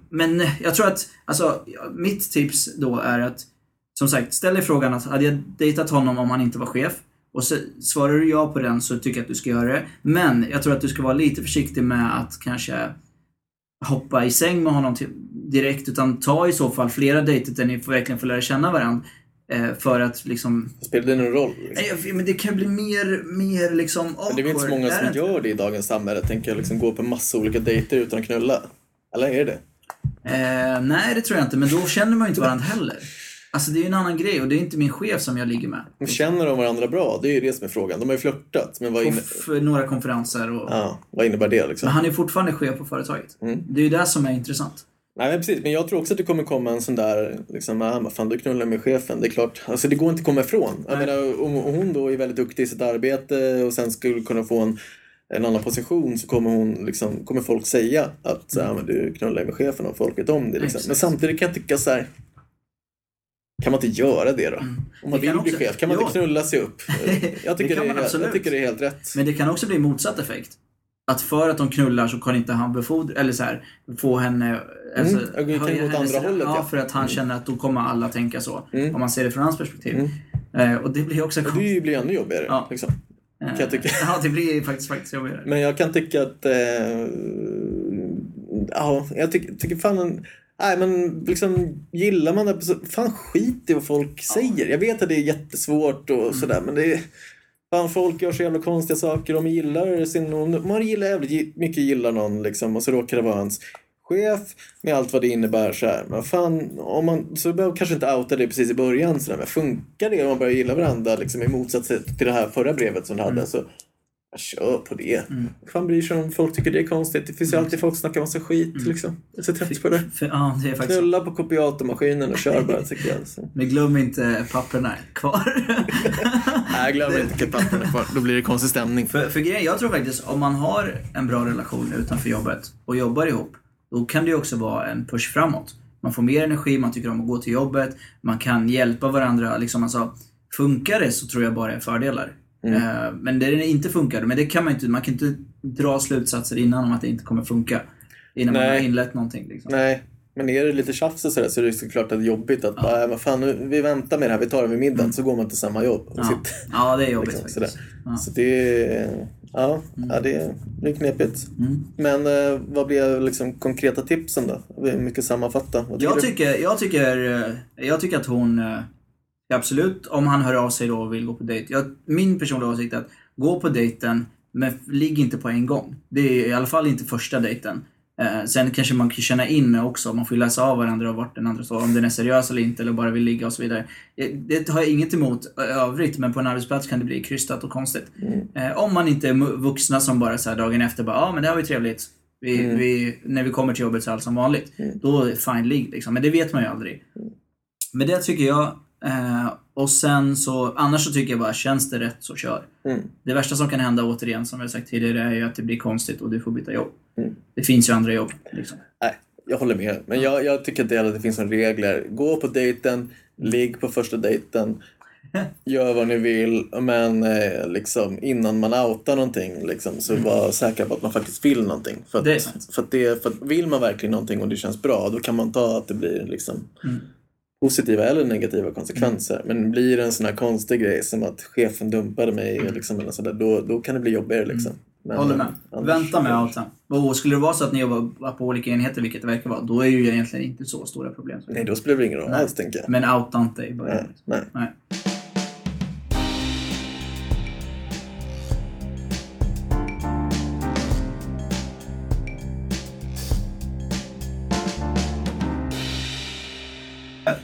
men jag tror att, alltså, mitt tips då är att, som sagt, ställ dig frågan att hade jag dejtat honom om han inte var chef? Och så, svarar du ja på den så tycker jag att du ska göra det. Men jag tror att du ska vara lite försiktig med att kanske hoppa i säng med honom till, direkt. Utan ta i så fall flera dejter där ni får verkligen får lära känna varandra. Eh, för att liksom... Spelar det någon roll? Liksom? Men det kan bli mer, mer liksom Men det är inte så awkward, många som gör det i dagens samhälle. Tänker jag liksom gå på massa olika dejter utan att knulla. Eller är det det? Eh, nej, det tror jag inte. Men då känner man ju inte varandra heller. Alltså det är ju en annan grej och det är inte min chef som jag ligger med. Känner de varandra bra? Det är ju det som är frågan. De har ju flörtat. Men vad, inne... f- några konferenser och... ja, vad innebär det liksom? Men han är fortfarande chef på företaget. Mm. Det är ju det som är intressant. Nej men precis, men jag tror också att det kommer komma en sån där, liksom, ah, vad fan du knullar med chefen, det är klart. Alltså det går inte att komma ifrån. Jag Nej. menar, om hon då är väldigt duktig i sitt arbete och sen skulle kunna få en, en annan position så kommer hon liksom, kommer folk säga att så här, men du knullar med chefen och folk vet om det. Liksom. Men samtidigt kan jag tycka så här. Kan man inte göra det då? Om man Mm. Det kan vill bli också- chef, kan man Ja. inte knulla sig upp? Jag tycker, det, man är, absolut. jag tycker det är helt rätt. Men det kan också bli motsatt effekt. Att för att de knullar så kan inte han befordra, eller så här, få henne... Alltså, Mm, jag kan gå åt andra hållet, Ja, ja. för att han känner att då kommer alla tänka så. Mm. Om man ser det från hans perspektiv. Mm. Eh, och det blir också Och det blir ännu jobbigare. Ja. Liksom. kan jag tycka. Ja, det blir faktiskt, faktiskt jobbigare. Men jag kan tycka att... Eh, ja, jag tycker, tycker fan... Nej, men liksom gillar man det så fan skit i vad folk säger. Jag vet att det är jättesvårt och Mm. sådär men det är... Fan, folk gör så jävla konstiga saker. De gillar sin... Om man gillar jävligt mycket gillar någon liksom och så råkar det vara hans chef med allt vad det innebär så här. Men fan, om man, så behöver man kanske inte outa det precis i början så där, men funkar det om man börjar gilla varandra liksom i motsats till det här förra brevet som du hade så jag kör på det. Mm. Fan bryr sig om folk tycker det är konstigt. Det finns ju alltid folk som snackar massa skit liksom. Jag är så trött på det. För, ja, det är faktiskt. Knulla på kopiatormaskinen och kör bara tycker jag. Så. Men glöm inte papperna kvar. Nej, glöm inte klippapperna kvar. Då blir det konstig stämning. För, för grejen, jag tror faktiskt om man har en bra relation utanför jobbet och jobbar ihop, då kan det ju också vara en push framåt. Man får mer energi, man tycker om att gå till jobbet, man kan hjälpa varandra. Liksom, alltså, funkar det så tror jag bara är fördelar. Eh, men det inte funkar, men det kan man inte, man kan inte dra slutsatser innan om att det inte kommer funka. Innan man Nej. har inlett någonting. Liksom. Nej, men är det lite tjafs och sådär så är det såklart att det är jobbigt att bara, "Äh, vad fan, nu, vi väntar med det här, vi tar det vid middagen, så går man till samma jobb. Och Mm. Ja. sitter, ja, det är jobbigt liksom, faktiskt. Ja. Så det är, ja, ja det, är, knepigt. Mm. Men eh, vad blir liksom konkreta tipsen då? Mycket sammanfatta. Vad Jag du? tycker, jag, tycker, eh, jag tycker att hon, eh, absolut, om han hör av sig då och vill gå på dejt. Jag, min personliga åsikt är att gå på dejten, men ligg inte på en gång. Det är i alla fall inte första dejten. Eh, sen kanske man kan känna in också, man får läsa av varandra och vart den andra står, om den är seriös eller inte eller bara vill ligga och så vidare. Eh, Det har jag inget emot i övrigt, men på en arbetsplats kan det bli krystat och konstigt. Eh, om man inte är vuxna som bara så dagen efter bara, ja ah, men det här var ju trevligt. Vi, vi, när vi kommer till jobbet så är allt som vanligt. Då är det fine ligg liksom. Men det vet man ju aldrig. Men det tycker jag. Eh, och sen så, annars så tycker jag bara, känns det rätt så kör. Mm. Det värsta som kan hända återigen, som jag sagt tidigare, är ju att det blir konstigt och du får byta jobb. Mm. Det finns ju andra jobb. Liksom. Nej, jag håller med. Men jag, jag tycker inte att det finns några regler. Gå på dejten, ligg på första dejten. Gör vad ni vill, men eh, liksom, innan man outar någonting liksom, så var säker på att man faktiskt vill någonting. För att, Det. För att, det, för att vill man verkligen någonting och det känns bra, då kan man ta att det blir liksom, Mm. Positiva eller negativa konsekvenser. Men blir det en sån här konstig grej som att chefen dumpade mig, liksom, eller sådär, då, då kan det bli jobbigare. Liksom. Men, Håller med. annars- Vänta med outa. Och skulle det vara så att ni jobbar på olika enheter, vilket det verkar vara, då är ju egentligen inte så stora problem. Nej, då spelar det ingen roll Nej. alls, tänker jag. Men outa inte i Nej, början. nej. Nej.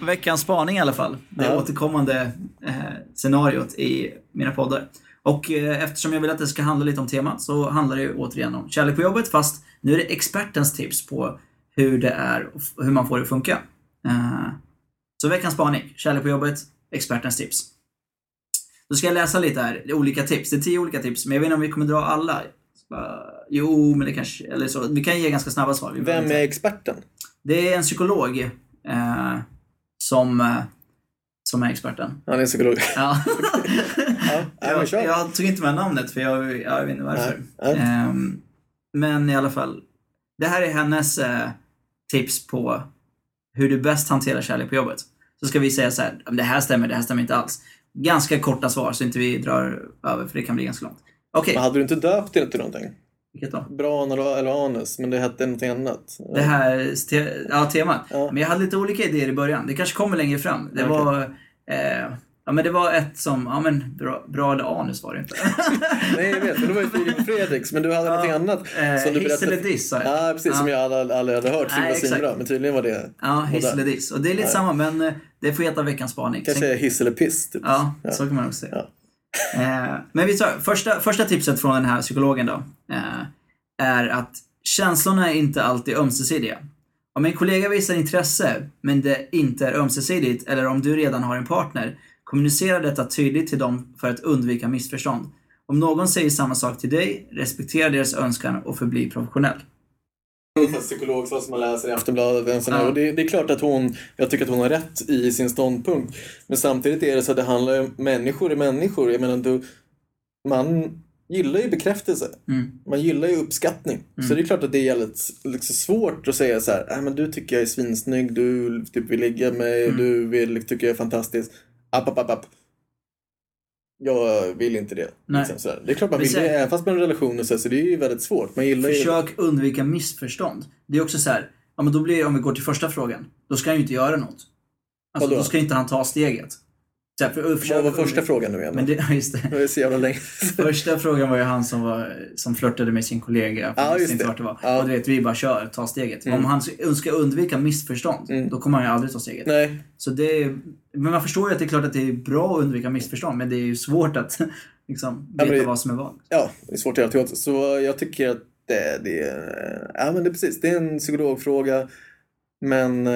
Veckans spaning i alla fall. Det Ja. återkommande eh, scenariot i mina poddar. Och eh, eftersom jag vill att det ska handla lite om temat så handlar det ju återigen om kärlek på jobbet fast nu är det expertens tips på hur det är och hur man får det att funka. Eh, så veckans spaning, kärlek på jobbet, expertens tips. Då ska jag läsa lite här, olika tips. Det är tio olika tips, men jag vet inte om vi kommer dra alla. Bara, Jo, men det kanske, eller så. Vi kan ge ganska snabba svar. Vem är experten? Det är en psykolog eh, som, eh, som är experten. Han är psykolog. Ja. ja, jag, jag tog inte med namnet för jag, jag vet inte varför. Nej. Ehm, men i alla fall. Det här är hennes eh, tips på hur du bäst hanterar kärlek på jobbet. Så ska vi säga så här, "Men det här stämmer, det här stämmer inte alls. Ganska korta svar så inte vi drar över för det kan bli ganska långt. Okej, Men hade du inte döpt det till någonting? Vilket då? Bra eller, eller anus, men det hette någonting annat. Det här te ja, temat. Ja. Men jag hade lite olika idéer i början. Det kanske kommer längre fram. Det Okej. var... Eh, ja men det var ett som, ja men bra, bra eller anus var det inte. Nej, jag vet. Men det var ju Filip Fredriks, men du hade någonting annat. Eh, som du hiss eller diss sa jag. Ja, precis. Som jag aldrig, aldrig hade hört. Nej, svinbra. Men tydligen var det... Ja, hiss eller diss. Och det är lite Ja. samma men eh, det får heta veckans spaning. Kan Sen- hiss eller piss. Typ. Ja, Ja. så kan man också säga. Eh, men vi tar, första, första tipset från den här psykologen då. Eh, är att känslorna är inte alltid ömsesidiga. Om en kollega visar intresse, men det inte är ömsesidigt, eller om du redan har en partner, kommunicera detta tydligt till dem för att undvika missförstånd. Om någon säger samma sak till dig, respektera deras önskan och förbli professionell. En psykolog som man läser i Aftonbladet. Ja. Och det, det är klart att hon, jag tycker att hon har rätt i sin ståndpunkt. Men samtidigt är det så att det handlar om människor är människor. Jag menar, du, man gillar ju bekräftelse. Mm. Man gillar ju uppskattning. Så det är klart att det är jävligt liksom, svårt att säga så här, äh, men du tycker jag är svinsnygg, du typ vill ligga med mig, Mm. du vill, tycker jag är fantastisk. App, app, app, app. Jag vill inte det. Nej. Liksom, sådär. Det är klart man vill det, även fast man har en relation och så, så det är ju väldigt svårt. Man gillar ju... Försök undvika missförstånd. Det är också så här, ja men då blir om vi går till första frågan, då ska han ju inte göra något. Alltså Vadå? då ska inte han ta steget. Så här, för, försök Vad var första frågan nu igen? Men det, ja, just det. Det så jävla länge Första frågan var ju han som, var, som flörtade med sin kollega. Ja, just det. det var. Ja. Och du vet, vi bara kör, ta steget. Mm. Om han ska- undvika missförstånd, Mm. då kommer han ju aldrig ta steget. Nej, Så det är, men man förstår ju att det är klart att det är bra att undvika missförstånd, men det är ju svårt att liksom, Ja, veta men det- vad som är vad. ja, det är svårt att göra. Så jag tycker att det, det är... Ja, men det är precis. Det är en psykologfråga. Men... Eh,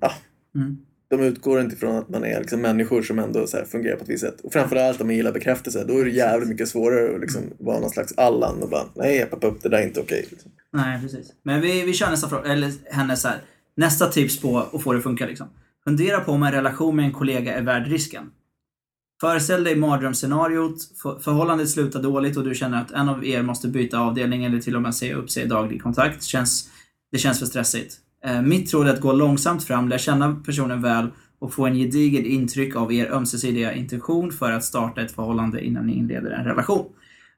ja, Mm de utgår inte från att man är liksom människor som ändå så här fungerar på ett visst sätt. Och framförallt om man gillar bekräftelse, då är det jävligt mycket svårare att liksom vara någon slags Allan och bara nej, pappa upp, det där är inte okej. Liksom. Nej, precis. Men vi, vi kör nästa fråga, eller hennes här. Nästa tips på att få det att funka liksom. Fundera på om en relation med en kollega är värd risken. Föreställ dig mardrömsscenariot, förhållandet slutar dåligt och du känner att en av er måste byta avdelning eller till och med säga upp sig i daglig kontakt. Känns, det känns för stressigt. Eh, mitt råd är att gå långsamt fram, lära känna personen väl och få en gediget intryck av er ömsesidiga intention för att starta ett förhållande innan ni inleder en relation.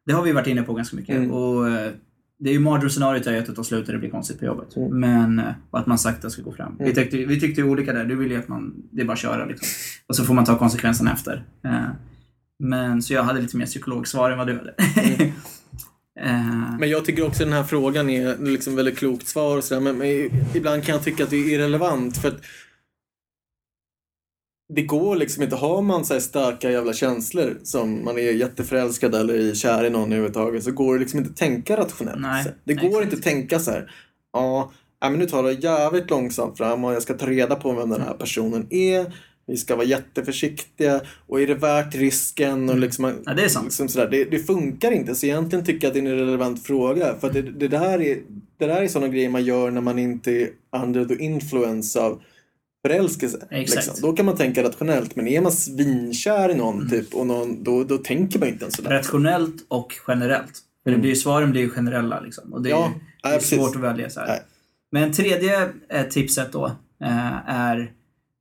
Det har vi varit inne på ganska mycket. Mm. Och eh, det är ju mardrömsscenariot är ju att det tar slut och det blir konstigt på jobbet. Mm. Men eh, att man sakta ska gå fram. Vi, Mm. tyckte, vi tyckte olika där. Du vill ju att man, det är bara att köra liksom. Och så får man ta konsekvenserna efter. Men så jag hade lite mer psykologsvar än vad du hade. Eh, Men jag tycker också den här frågan är liksom väldigt klokt svar och sådär. Men, men ibland kan jag tycka att det är irrelevant för det går liksom inte. Har man så starka jävla känslor som man är jätteförälskad eller i kär i någon överhuvudtaget så går det liksom inte att tänka rationellt. Nej, det går exakt. inte att tänka så här. Ja, ja, men nu tar det jävligt långsamt fram och jag ska ta reda på vem den här personen är. Vi ska vara jätteförsiktiga och är det värt risken? Och liksom, Mm. Ja, det är sant. Liksom sådär. Det, det funkar inte så egentligen tycker jag att det är en relevant fråga. För det, det där är det där är sådana grejer man gör när man inte är under the influence av förälskelse. Exakt. Liksom. Då kan man tänka rationellt. Men är man svinkär i någon typ och någon, då, då tänker man inte ens sådär. Rationellt och generellt. För det blir ju, svaren blir ju generella liksom. Och det är, Mm. Ja, det är svårt att välja så här. Nej. Men tredje eh, tipset då eh, är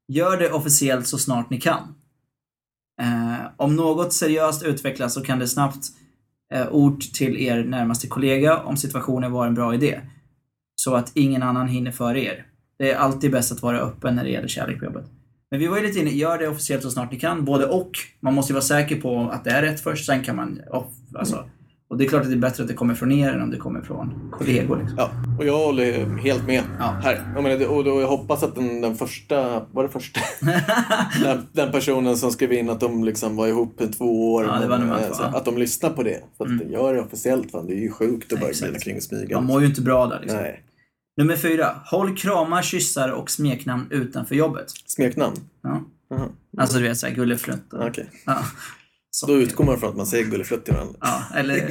Gör det officiellt så snart ni kan. Eh, om något seriöst utvecklas så kan det snabbt eh, ord till er närmaste kollega om situationen var en bra idé. Så att ingen annan hinner före er. Det är alltid bäst att vara öppen när det gäller kärlek på jobbet. Men vi var ju lite inne, gör det officiellt så snart ni kan, både och. Man måste ju vara säker på att det är rätt först, sen kan man... off, alltså, och det är klart att det är bättre att det kommer från er än om det kommer från kollegor. Liksom. Ja, och jag håller helt med Ja. här. Jag, menar, det- och då, jag hoppas att den, den första, var det första? den, den personen som skrev in att de liksom var ihop i två år. Ja, det var allt, eh, så att de lyssnar på det. För att Mm. gör det officiellt. Fan, det är ju sjukt att bara glida kring och smyga. Man mår ju inte bra där liksom. Nej. Nummer fyra. Håll kramar, kyssar och smeknamn utanför jobbet. Smeknamn? Ja. Jaha. Alltså du vet såhär gulleflutt. och- Okej. Ja. Så- Då utgår man från att man säger gulleflutt till varandra. Ja, eller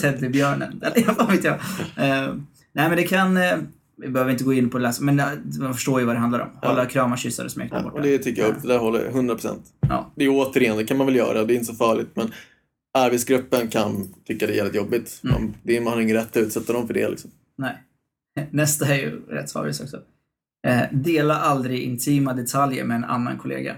Teddybjörnen. Eller vad vet jag. Eh, nej men det kan... eh, vi behöver inte gå in på det, men eh, man förstår ju vad det handlar om. Hålla kramar, kyssar och smeknamn Ja, borta. och det tycker jag, det där håller jag 100%. Ja. Det är återigen, det kan man väl göra, det är inte så farligt. Men arbetsgruppen kan tycka det är jävligt jobbigt. Mm. Man, det är, man har ingen rätt att utsätta dem för det. Liksom. Nej. Nästa är ju rätt svarvis också. Eh, dela aldrig intima detaljer med en annan kollega.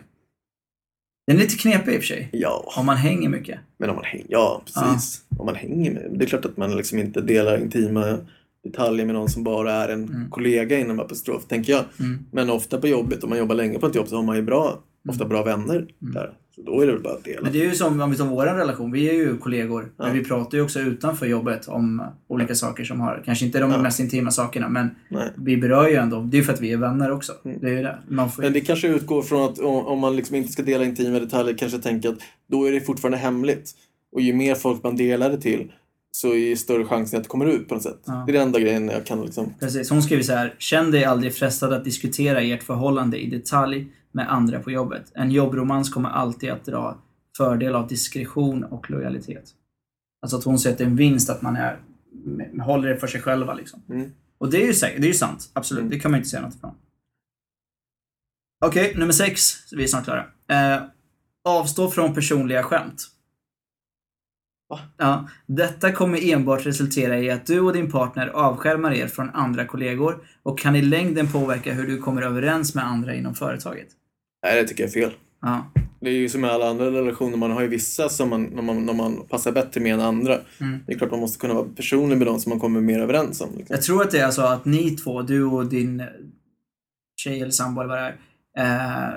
Den är lite knepig i och för sig. Ja, Om man hänger mycket. men om man hänger, ja precis. Om man hänger med, det är klart att man liksom inte delar intima detaljer med någon som bara är en Mm. kollega inom apostrof, tänker jag. Mm. Men ofta på jobbet, om man jobbar länge på ett jobb så har man ju bra, ofta bra vänner där. Så då är det väl bara att dela. Men det är ju som om vi tar vår relation. Vi är ju kollegor. Ja. Men vi pratar ju också utanför jobbet om olika saker som har, kanske inte de Ja. mest intima sakerna, men Nej. vi berör ju ändå. Det är ju för att vi är vänner också. Mm. Det är det. Man får, Men det kanske utgår från att om om man liksom inte ska dela intima detaljer kanske tänka att då är det fortfarande hemligt. Och ju mer folk man delar det till så är ju större chansen att det kommer ut på något sätt. Ja. Det är den enda grejen jag kan liksom... Precis. Hon skriver så här. Känn dig aldrig frestad att diskutera ert förhållande i detalj med andra på jobbet. En jobbromans kommer alltid att dra fördel av diskretion och lojalitet. Alltså att hon säger att det är en vinst att man är, håller det för sig själva liksom. Mm. Och det är ju säkert, det är ju sant. Absolut. Det kan man inte säga något ifrån. Okej, nummer sex. Vi är snart klara. Eh, avstå från personliga skämt. Va? Ja, detta kommer enbart resultera i att du och din partner avskärmar er från andra kollegor och kan i längden påverka hur du kommer överens med andra inom företaget. Nej, det tycker jag är fel. Ja, Det är ju som med alla andra relationer, man har ju vissa som man, när man, när man passar bättre med än andra. Mm. Det är klart man måste kunna vara personlig med dem som man kommer mer överens om. Liksom. Jag tror att det är så att ni två, du och din tjej eller sambo eller vad det är, eh,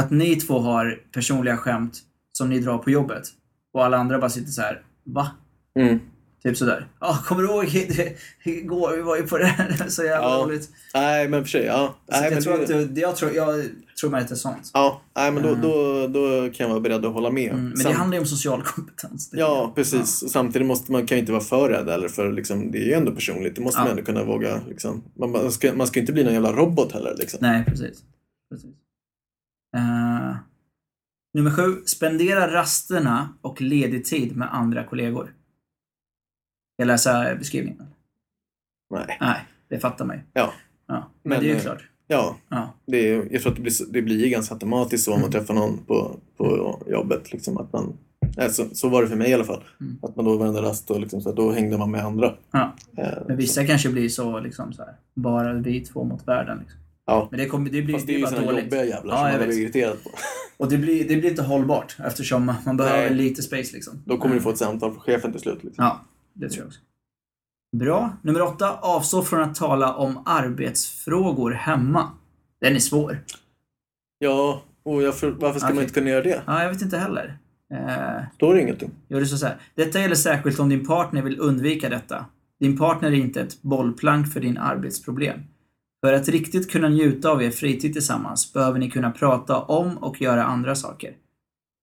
att ni två har personliga skämt som ni drar på jobbet och alla andra bara sitter så här, va? Mm. Typ sådär. Ja, kommer du ihåg igår? Vi var ju på det här. Så jävla Ja. roligt. Nej, men för sig, ja. Nej, jag, men tror det- att det, jag, tror, jag tror man inte sånt. Ja, nej, men då, Mm. då, då kan jag vara beredd att hålla med. Mm, men Sam- det handlar ju om social kompetens. Ja, precis. Och samtidigt måste man kan ju inte vara för rädd heller för liksom, det är ju ändå personligt. Det måste Ja. man ändå kunna våga. Liksom. Man, ska, man ska inte bli någon jävla robot heller. Liksom. Nej, precis. precis. Eh, nummer sju. Spendera rasterna och ledig tid med andra kollegor. Jag läser beskrivningen. Nej. Nej, det fattar mig. Ja. Ja, men, Men, det är ju eh, klart. Ja, Ja. det är, jag tror att det blir, så- det blir ganska automatiskt så om man träffar någon på, på jobbet. Liksom, att man, nej, så, så var det för mig i alla fall. Mm. Att man då varenda rast och liksom, så här, då hängde man med andra. Ja. Eh, Men vissa kanske blir så, liksom så här, bara vi två mot världen. Liksom. Ja. Men det, kommer, det blir, Fast det är ju sådana dåligt. jobbiga jävlar Ja, som jag man blir irriterad på. Och det blir, det blir inte hållbart eftersom man behöver Nej. lite space. Liksom. Då kommer du Eh, få ett samtal från chefen till slut. Liksom. Ja, det tror jag också. Bra. Nummer åtta. Avstå från att tala om arbetsfrågor hemma. Den är svår. Ja, och jag, för, varför ska Okej. man inte kunna göra det? Ja, jag vet inte heller. Eh, Står det ingenting? gör det så så här. Detta gäller särskilt om din partner vill undvika detta. Din partner är inte ett bollplank för din arbetsproblem. För att riktigt kunna njuta av er fritid tillsammans behöver ni kunna prata om och göra andra saker.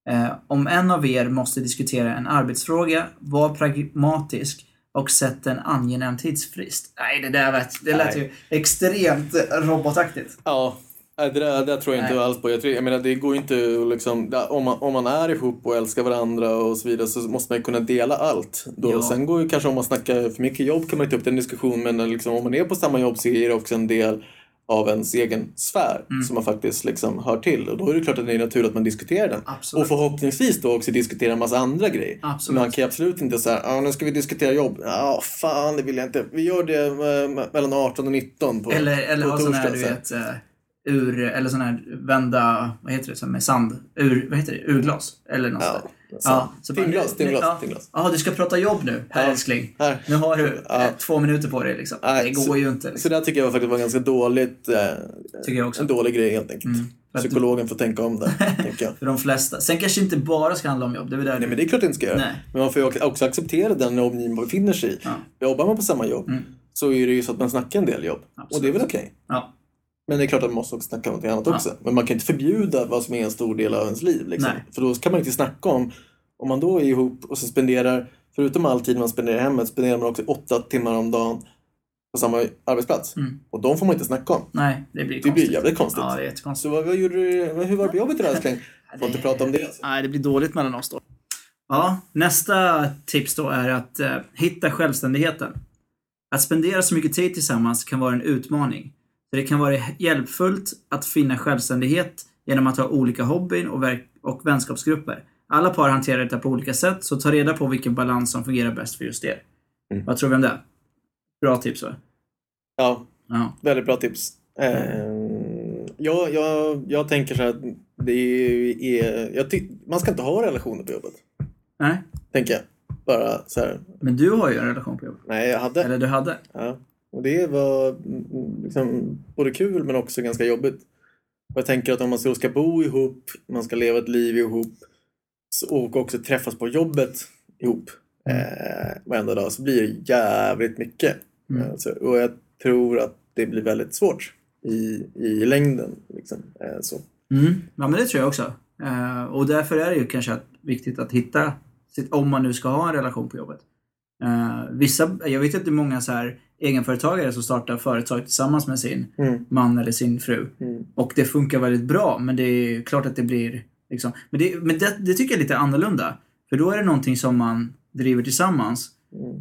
Eh, om en av er måste diskutera en arbetsfråga, var pragmatisk och sätt en angenäm tidsfrist. Nej, det där lät, det lät Nej. ju extremt robotaktigt. Ja, det där, det tror jag inte Nej. alls på. Jag, tror, jag menar, det går inte liksom, om, man, om man är ihop och älskar varandra och så vidare så måste man ju kunna dela allt. Då, Ja. Sen går ju kanske om man snackar för mycket jobb kan man inte ta upp den diskussion men liksom, om man är på samma jobb så är det också en del av ens egen sfär Mm. som man faktiskt liksom hör till. Och då är det klart att det är naturligt att man diskuterar den. Absolut. Och förhoppningsvis då också diskutera en massa andra grejer. Absolut. Man kan ju absolut inte säga, ja nu ska vi diskutera jobb. Ja, fan det vill jag inte. Vi gör det eh, mellan 18 och 19 på, Eller, eller ha sån här, du vet, eh, ur, eller sån här vända, vad heter det, med sand, ur, vad heter det, urglas? Eller något Ja, sånt. Så. så Timglas, timglas, ja. timglas. Ja, du ska prata jobb nu, herr Ja. älskling. Här. Nu har du Ja. eh, två minuter på dig liksom. Nej, det går så- ju inte. Så Liksom. det där tycker jag faktiskt var ganska dåligt. Eh, Tycker jag också. En dålig grej helt enkelt. Mm. Psykologen får tänka om det, tänker jag. För de flesta. Sen kanske inte bara ska handla om jobb. Det är där Nej men det är klart det inte ska göra. Nej. Men man får ju också acceptera den omgivning man befinner sig i. Ja. Jobbar man på samma jobb Mm. så är det ju så att man snackar en del jobb. Absolut. Och det är väl okej. Ja. Men det är klart att man måste också snacka om något annat Ja. också. Men man kan inte förbjuda vad som är en stor del av ens liv. Liksom. För då kan man inte snacka om, om man då är ihop och så spenderar, förutom all tid man spenderar i hemmet, spenderar man också åtta timmar om dagen på samma arbetsplats. Mm. Och de får man inte snacka om. Nej, det blir Det konstigt. blir jävligt konstigt. Ja, det är jättekonstigt. Så vad, vad gjorde du, hur var det på jobbet idag älskling? Får inte prata om det. Alltså. Nej, det blir dåligt mellan oss då. Ja, nästa tips då är att eh, hitta självständigheten. Att spendera så mycket tid tillsammans kan vara en utmaning. Det kan vara hjälpfullt att finna självständighet genom att ha olika hobbyn och, och vänskapsgrupper. Alla par hanterar detta på olika sätt, så ta reda på vilken balans som fungerar bäst för just er. Mm. Vad tror vi om det? Bra tips va? Ja, Ja. väldigt bra tips. Eh, jag, jag, jag tänker så här det är, jag ty, man ska inte ha relationer på jobbet. Nej, Tänker jag. Bara så här, men du har ju en relation på jobbet. nej jag hade. Eller du hade. Ja. Och det var mm, liksom både kul men också ganska jobbigt. Och jag tänker att om man så ska bo ihop, man ska leva ett liv ihop och också träffas på jobbet ihop eh, varenda dag så blir det jävligt mycket. Mm. Eh, så, och jag tror att det blir väldigt svårt i, i längden. Liksom. Eh, så. Mm. Ja, men det tror jag också. Eh, och därför är det ju kanske viktigt att hitta, sitt, om man nu ska ha en relation på jobbet. Eh, vissa, jag vet att det är många så här egenföretagare som startar företag tillsammans med sin Mm. man eller sin fru. Mm. Och det funkar väldigt bra, men det är klart att det blir liksom, Men, det, men det, det tycker jag är lite annorlunda. För då är det någonting som man driver tillsammans.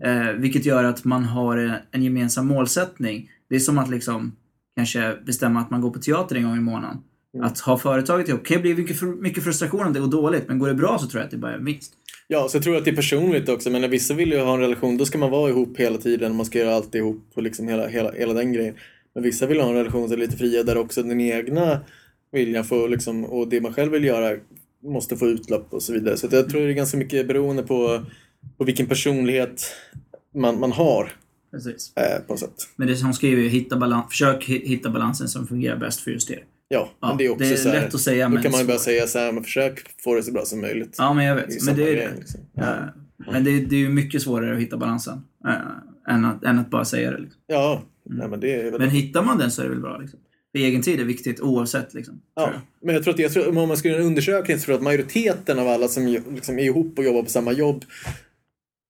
Mm. Eh, vilket gör att man har eh, en gemensam målsättning. Det är som att liksom kanske bestämma att man går på teater en gång i månaden. Mm. Att ha företaget ihop kan ju bli mycket, mycket frustration om det går dåligt, men går det bra så tror jag att det bara är vinst. Ja, så jag tror att det är personligt också. Men när vissa vill ju ha en relation, då ska man vara ihop hela tiden. Man ska göra allt ihop och liksom hela, hela, hela den grejen. Men vissa vill ha en relation som är lite fria där också den egna viljan får liksom, och det man själv vill göra måste få utlopp och så vidare. Så att jag tror det är ganska mycket beroende på, på vilken personlighet man, man har Precis. eh, på sätt. Men det som hon skriver hitta balans, försök hi- hitta balansen som fungerar bäst för just er. Ja, Ja, men det är också det är så här, lätt att säga, Då men kan man ju bara säga så här, men försök få det så bra som möjligt. Ja, men jag Det är vet. Men det är grej, det. liksom. Ja. Men det, det är ju mycket svårare att hitta balansen. Äh, än, att, än att bara säga det. Liksom. Ja, nej, men det är väl... Men hittar man den så är det väl bra. Liksom. För egen tid är viktigt oavsett. Liksom, Ja, jag. men jag tror att jag tror, om man skulle göra en undersökning så tror jag att majoriteten av alla som liksom är ihop och jobbar på samma jobb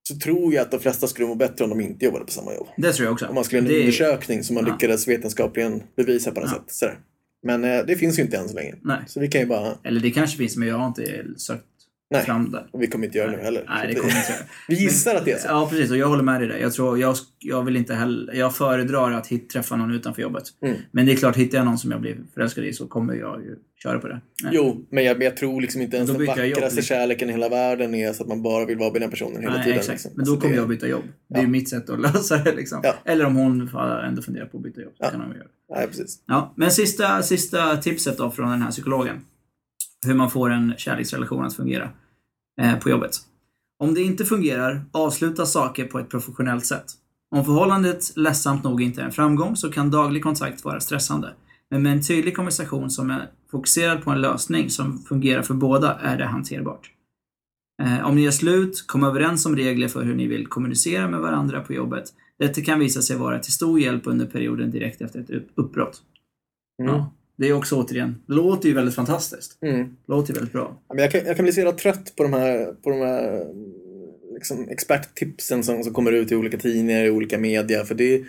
så tror jag att de flesta skulle må bättre om de inte jobbade på samma jobb. Det tror jag också. Om man skulle göra en Det undersökning som man Ja. lyckades vetenskapligen bevisa på något Ja. sätt. Sådär. Men eh, det finns ju inte än så länge. Nej. Så vi kan ju bara, Eller det kanske finns, men jag har inte sökt Nej. fram där. och vi kommer inte göra det nu heller. Nej, det kommer inte göra. Vi gissar att det är så. Ja, precis. Och jag håller med dig där. Jag, tror, jag, jag vill inte heller... Jag föredrar att hit, träffa någon utanför jobbet. Mm. Men det är klart, hittar jag någon som jag blir förälskad i så kommer jag ju köra på det. Nej. Jo, men jag, men jag tror liksom inte ens den jag jobb, vackraste liksom. kärleken i hela världen är så att man bara vill vara med den personen hela Nej, tiden. exakt. liksom. Men då Alltså, kommer det- jag byta jobb. Det är Ja. mitt sätt att lösa det. Liksom. Ja. Eller om hon ändå funderar på att byta jobb. Så Ja. kan hon göra det. Nej, precis. Ja, men sista, sista tipset då från den här psykologen. Hur man får en kärleksrelation att fungera eh, på jobbet. Om det inte fungerar, avsluta saker på ett professionellt sätt. Om förhållandet ledsamt nog inte är en framgång så kan daglig kontakt vara stressande. Men med en tydlig konversation som är fokuserad på en lösning som fungerar för båda är det hanterbart. Eh, om ni gör slut, kom överens om regler för hur ni vill kommunicera med varandra på jobbet. Detta kan visa sig vara till stor hjälp under perioden direkt efter ett upp- uppbrott. Mm. Ja, det är också återigen, låter ju väldigt fantastiskt. Mm. Låter ju väldigt bra. Jag, kan, jag kan bli så jävla trött på de här, på de här liksom, experttipsen som, som kommer ut i olika tidningar, i olika media. För det,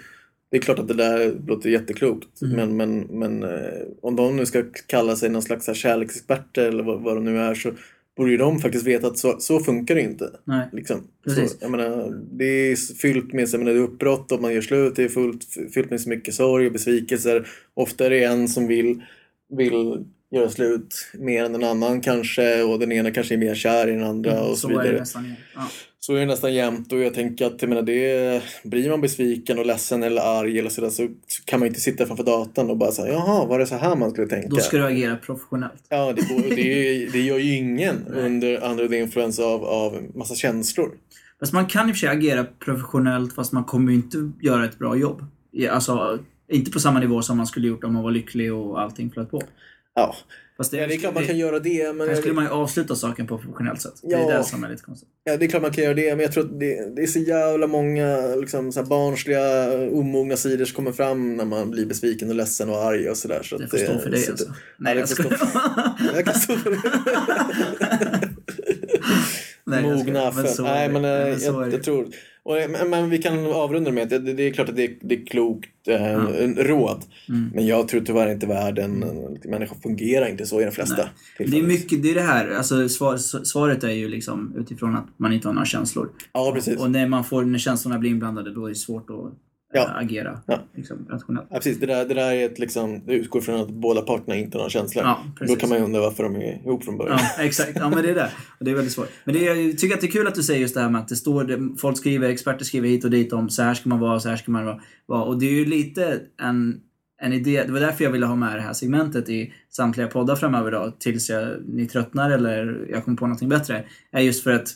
det är klart att det där låter jätteklokt. Mm. Men, men, men eh, om de nu ska kalla sig någon slags kärleksexperter eller vad, vad de nu är så borde ju de faktiskt veta att så, så funkar det inte. Nej. Liksom. Precis. Så, jag menar, det är fyllt med jag menar, det är uppbrott och man gör slut. Det är fullt, fyllt med så mycket sorg och besvikelser. Ofta är det en som vill, vill göra slut mer än en annan kanske och den ena kanske är mer kär i den andra och så, Mm, så är det vidare. nästan. Ja. Så är det nästan jämt och jag tänker att jag menar, det, blir man besviken och ledsen eller arg eller sådär så, kan man inte sitta framför datorn och bara säga jaha, var det så här man skulle tänka? Då ska du agera professionellt. Ja, det, går, det, det gör ju ingen under under influence av, av massa känslor. Fast man kan i och för sig agera professionellt fast man kommer ju inte göra ett bra jobb. Alltså, inte på samma nivå som man skulle gjort om man var lycklig och allting flöt på. Ja, Fast det, ja det är klart man kan göra det. Men Här jag, skulle man ju avsluta saken på ett professionellt sätt. Det Ja. är det som är lite konstigt. ja, det är klart man kan göra det, men jag tror att det, det är så jävla många liksom, så här barnsliga, omogna sidor som kommer fram när man blir besviken och ledsen och arg och sådär. Så Det att får stå för dig så alltså. det- Nej, det jag skojar. Jag kan stå för det. Nej, jag Mogna för... Nej, det. men, eh, det. jag tror... Och, eh, men, men vi kan avrunda med att det, det är klart att det, det är klokt eh, en råd. Mm. Men jag tror tyvärr inte världen, eh, människor fungerar inte så i de flesta. Det är mycket, det är det här, alltså svar, svaret är ju liksom utifrån att man inte har några känslor. Ja, precis. Och när man får, när känslorna blir inblandade då är det svårt att Ja. äh, agera Ja. liksom, rationellt. Ja, precis. Det, där, det där är ett liksom, det utgår från att båda parterna inte har några känslor. Ja, Då kan man ju undra varför de är ihop från början. Ja, exakt. Ja, men det är det. Och det är väldigt svårt. Men det jag tycker att det är kul att du säger just det här med att det står, folk skriver, experter skriver hit och dit om så här ska man vara, så här ska man vara. vara. Och det är ju lite en, en idé, det var därför jag ville ha med det här segmentet i samtliga poddar framöver då, tills jag, ni tröttnar eller jag kommer på någonting bättre. Är just för att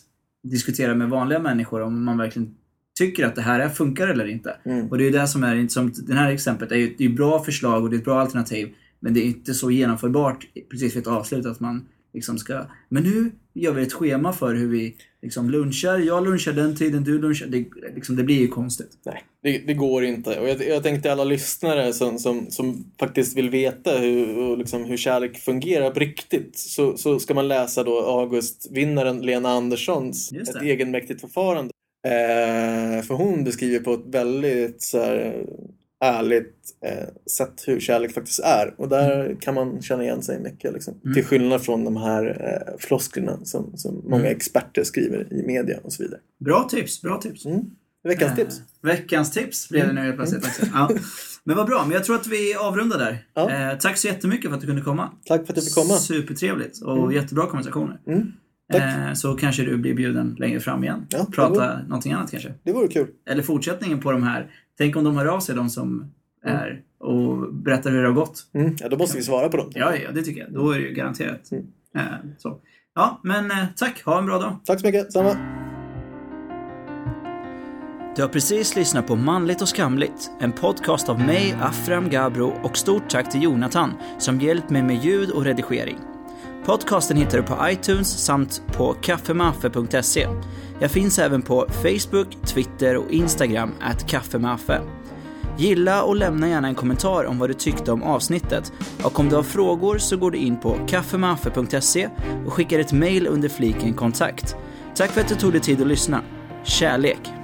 diskutera med vanliga människor om man verkligen tycker att det här är, funkar eller inte. Mm. Och det är ju det som är, som det här exemplet är ju det är ju bra förslag och det är ett bra alternativ. Men det är inte så genomförbart precis vid ett avslut att man liksom ska, men nu gör vi ett schema för hur vi liksom lunchar. Jag lunchar den tiden, du lunchar. Det, liksom, det blir ju konstigt. Nej, det, det går inte. Och jag, jag tänkte alla lyssnare som, som, som faktiskt vill veta hur, liksom hur kärlek fungerar på riktigt så, så ska man läsa då Augustvinnaren Lena Anderssons Ett egenmäktigt förfarande. Eh, för hon beskriver på ett väldigt så här, ärligt eh, sätt hur kärlek faktiskt är. Och där kan man känna igen sig mycket. Liksom. Mm. Till skillnad från de här eh, flosklerna som, som många Mm. experter skriver i media och så vidare. Bra tips, bra tips. Mm. Veckans Eh, tips. Veckans tips blev det nu helt plötsligt också. Ja. Men vad bra, men jag tror att vi avrundar där. Ja. Eh, tack så jättemycket för att du kunde komma. Tack för att du fick komma. Supertrevligt och jättebra konversationer. Mm. Tack. Eh, så kanske du blir bjuden längre fram igen. Ja, Prata någonting annat kanske. Det vore kul. Eller fortsättningen på de här. Tänk om de hör av sig, de som är och berättar hur det har gått. Mm. Ja, då måste vi svara på dem. Ja, ja, det tycker jag. Då är det ju garanterat. Mm. Eh, så. Ja, men eh, tack. Ha en bra dag. Tack så mycket. Samma. Du har precis lyssnat på Manligt och skamligt, en podcast av mig, Afram Gabro och stort tack till Jonathan som hjälpt mig med ljud och redigering. Podcasten hittar du på iTunes samt på kaffemaffe.se. Jag finns även på Facebook, Twitter och Instagram, at kaffemaffe. Gilla och lämna gärna en kommentar om vad du tyckte om avsnittet. Och om du har frågor så går du in på kaffemaffe.se och skickar ett mail under fliken kontakt. Tack för att du tog dig tid att lyssna. Kärlek!